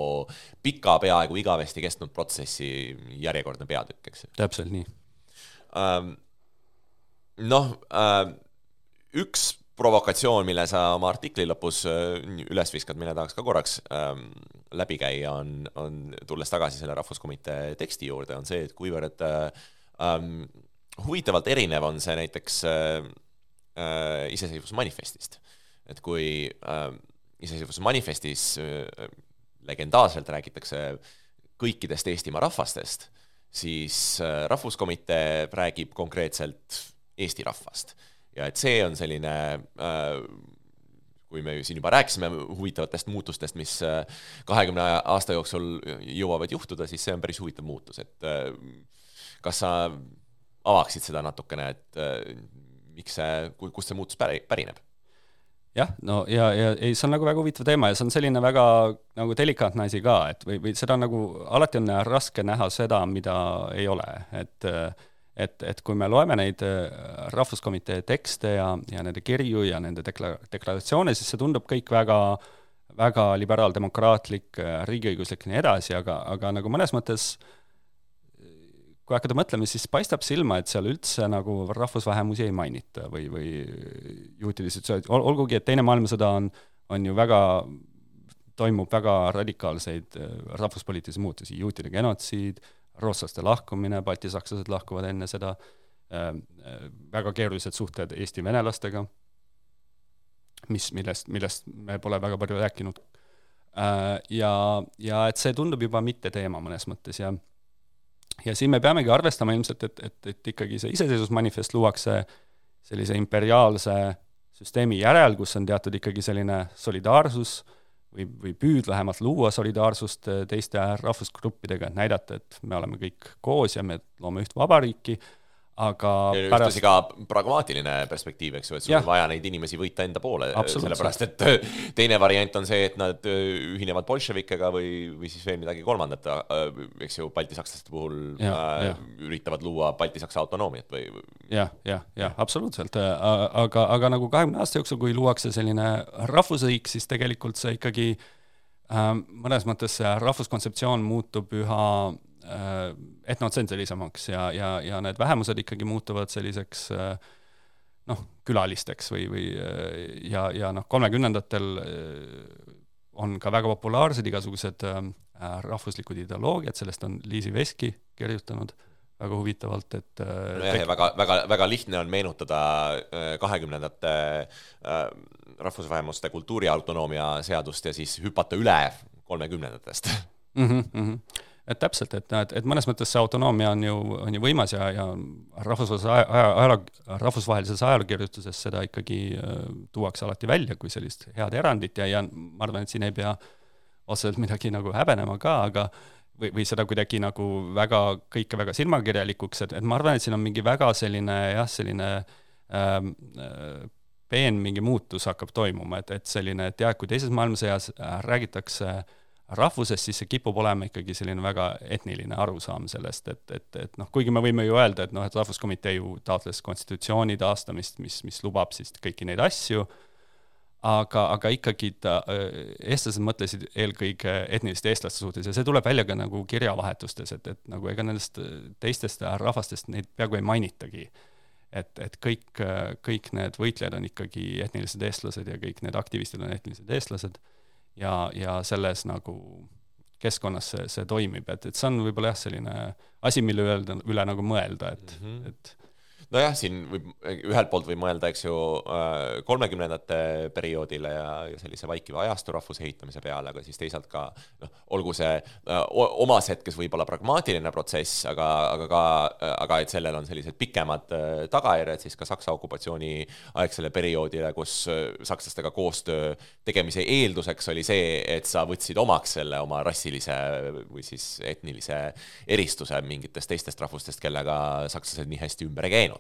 pika, peaaegu igavesti kestnud protsessi järjekordne peatükk, eks täpselt nii. Um, noh äh,, üks provokatsioon, mille sa oma artikli lõpus äh, üles viskad, mille tahaks ka korraks ähm, läbi käia, on, on, tulles tagasi selle Rahvuskomitee teksti juurde, on see, et kuivõrd äh, ähm, huvitavalt erinev on see näiteks äh, äh, iseseisvusmanifestist. et kui äh, iseseisvuse manifestis äh, legendaarselt räägitakse kõikidest Eestimaa rahvastest, siis äh, Rahvuskomitee räägib konkreetselt Eesti rahvast. ja et see on selline äh, kui me siin juba rääkisime huvitavatest muutustest, mis äh, kahekümne aasta jooksul jõuavad juhtuda, siis see on päris huvitav muutus, et äh, kas sa avaksid seda natukene, et miks see, kust see muutus päri-, pärineb? jah, no ja, ja ei, see on nagu väga huvitav teema ja see on selline väga nagu delikaatne asi ka, et või, või seda on nagu, alati on raske näha seda, mida ei ole, et äh, et, et kui me loeme neid äh, Rahvuskomitee tekste ja, ja nende kirju ja nende dekla-, deklaratsioone, siis see tundub kõik väga väga liberaaldemokraatlik, äh, riigiõiguslik ja nii edasi, aga, aga nagu mõnes mõttes kui hakata mõtlema, siis paistab silma, et seal üldse nagu rahvusvähemusi ei mainita või, või juutide situatsiooni, olgugi et Teine maailmasõda on, on ju väga, toimub väga radikaalseid äh, rahvuspoliitilisi muutusi, juutide genotsiid, rootslaste lahkumine, baltisakslased lahkuvad enne seda, ähm, äh, väga keerulised suhted Eesti venelastega, mis, millest, millest me pole väga palju rääkinud. Äh, ja, ja et see tundub juba mitte teema mõnes mõttes ja ja siin me peamegi arvestama ilmselt, et, et, et ikkagi see iseseisvusmanifest luuakse sellise imperiaalse süsteemi järel, kus on teatud ikkagi selline solidaarsus või, või püüd vähemalt luua solidaarsust teiste rahvusgruppidega, et näidata, et me oleme kõik koos ja me loome üht vabariiki aga ja pärast... ühtlasi ka pragmaatiline perspektiiv, eks ju, et sul on vaja neid inimesi võita enda poole, sellepärast et äh, teine variant on see, et nad äh, ühinevad bolševikega või, või siis veel midagi kolmandat, eks ju, baltisakslaste puhul ja, äh, ja. üritavad luua baltisaksa autonoomiat või jah, jah, jah, absoluutselt, aga, aga nagu kahekümne aasta jooksul, kui luuakse selline rahvusriik, siis tegelikult see ikkagi äh, mõnes mõttes see rahvuskontseptsioon muutub üha etnotsentrilisemaks ja, ja, ja need vähemused ikkagi muutuvad selliseks noh, külalisteks või, või ja, ja noh, kolmekümnendatel on ka väga populaarsed igasugused rahvuslikud ideoloogiad, sellest on Liisi Veski kirjutanud väga huvitavalt, et nojah, ja väga, väga, väga lihtne on meenutada kahekümnendate rahvusvähemuste kultuuriautonoomia seadust ja siis hüpata üle kolmekümnendatest mm. -hmm, mm -hmm et täpselt, et näed, et mõnes mõttes see autonoomia on ju, on ju võimas ja, ja rahvusvahelises aja, aja, rahvusvahelises ajalookirjutuses seda ikkagi äh, tuuakse alati välja kui sellist head erandit ja, ja ma arvan, et siin ei pea otseselt midagi nagu häbenema ka, aga või, või seda kuidagi nagu väga, kõike väga silmakirjalikuks, et, et ma arvan, et siin on mingi väga selline jah, selline ähm, äh, peen mingi muutus hakkab toimuma, et, et selline, et jah, kui teises maailmasõjas äh, räägitakse äh, rahvusest, siis see kipub olema ikkagi selline väga etniline arusaam sellest, et, et, et noh, kuigi me võime ju öelda, et noh, et Rahvuskomitee ju taotles konstitutsiooni taastamist, mis, mis lubab siis kõiki neid asju, aga, aga ikkagi ta, eestlased mõtlesid eelkõige etniliste eestlaste suhtes ja see tuleb välja ka nagu kirjavahetustes, et, et nagu ega nendest teistest rahvastest neid peaaegu ei mainitagi. et, et kõik, kõik need võitlejad on ikkagi etnilised eestlased ja kõik need aktivistid on etnilised eestlased ja, ja selles nagu keskkonnas see, see toimib, et, et see on võib-olla jah, selline asi, mille üle, üle nagu mõelda, et mm, -hmm. et nojah, siin võib, ühelt poolt võib mõelda, eks ju, äh, kolmekümnendate perioodile ja, ja sellise vaikiva ajastu rahvuse ehitamise peale, aga siis teisalt ka noh, olgu see äh, omas hetkes võib-olla pragmaatiline protsess, aga, aga ka, aga et sellel on sellised pikemad äh, tagajärjed siis ka Saksa okupatsiooni aegsele perioodile, kus sakslastega koostöö tegemise eelduseks oli see, et sa võtsid omaks selle oma rassilise või siis etnilise eristuse mingitest teistest rahvustest, kellega sakslased nii hästi ümber ei käinud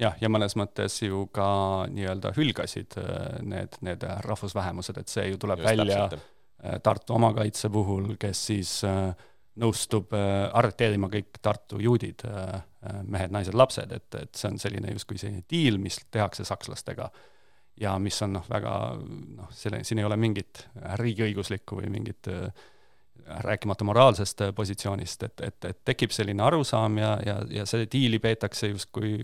jah, ja mõnes mõttes ju ka nii-öelda hülgasid äh, need, need rahvusvähemused, et see ju tuleb Just välja täpselt. Äh, Tartu omakaitse puhul, kes siis äh, nõustub arreteerima kõik Tartu juudid, mehed, naised, lapsed, et, et see on selline justkui selline diil, mis tehakse sakslastega. ja mis on noh, väga noh, selle, siin ei ole mingit riigiõiguslikku või mingit rääkimata moraalsest positsioonist, et, et, et tekib selline arusaam ja, ja, ja see diili peetakse justkui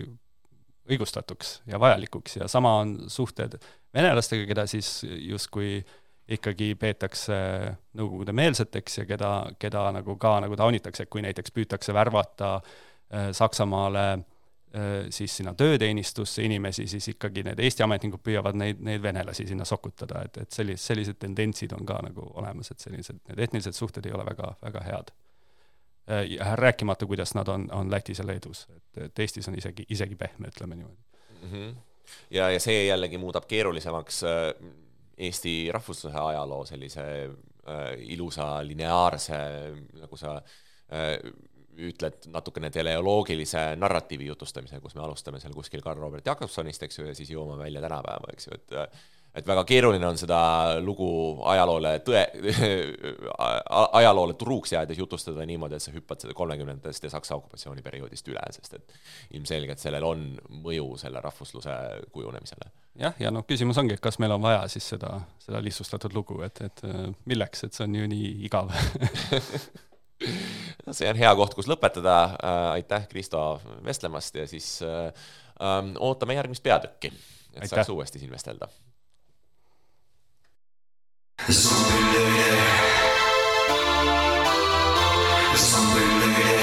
õigustatuks ja vajalikuks ja sama on suhted venelastega, keda siis justkui ikkagi peetakse Nõukogude meelseteks ja keda, keda nagu ka nagu taunitakse, kui näiteks püütakse värvata äh, Saksamaale äh, siis sinna tööteenistusse inimesi, siis ikkagi need Eesti ametnikud püüavad neid, neid venelasi sinna sokutada, et, et sellised, sellised tendentsid on ka nagu olemas, et sellised, need etnilised suhted ei ole väga, väga head rääkimata, kuidas nad on, on Lätis ja Leedus, et, et Eestis on isegi, isegi pehme, ütleme niimoodi mm. -hmm. ja, ja see jällegi muudab keerulisemaks äh, Eesti rahvusluse ajaloo sellise äh, ilusa lineaarse, nagu sa äh, ütled, natukene teleoloogilise narratiivi jutustamise, kus me alustame seal kuskil Karl Robert Jakobsonist, eks ju, ja siis jõuame välja tänapäeva, eks ju, et äh, et väga keeruline on seda lugu ajaloole tõe, ajaloole truuks jäädes jutustada niimoodi, et sa hüppad seda kolmekümnendatest ja Saksa okupatsiooniperioodist üle, sest et ilmselgelt sellel on mõju selle rahvusluse kujunemisele. jah, ja noh, küsimus ongi, et kas meil on vaja siis seda, seda lihtsustatud lugu, et, et milleks, et see on ju nii igav no see on hea koht, kus lõpetada, aitäh, Kristo, vestlemast ja siis äh, ootame järgmist peatükki, et aitäh. saaks uuesti siin vestelda There's something new there. There's something new there.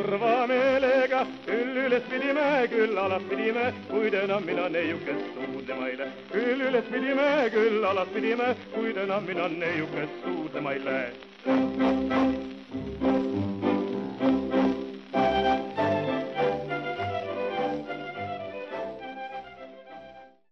Kurva meelega. küll üles pidime, küll alas pidime, kuid enam mina neiukest suudlema ei lähe. küll üles pidime, küll alas pidime, kuid enam mina neiukest suudlema ei lähe.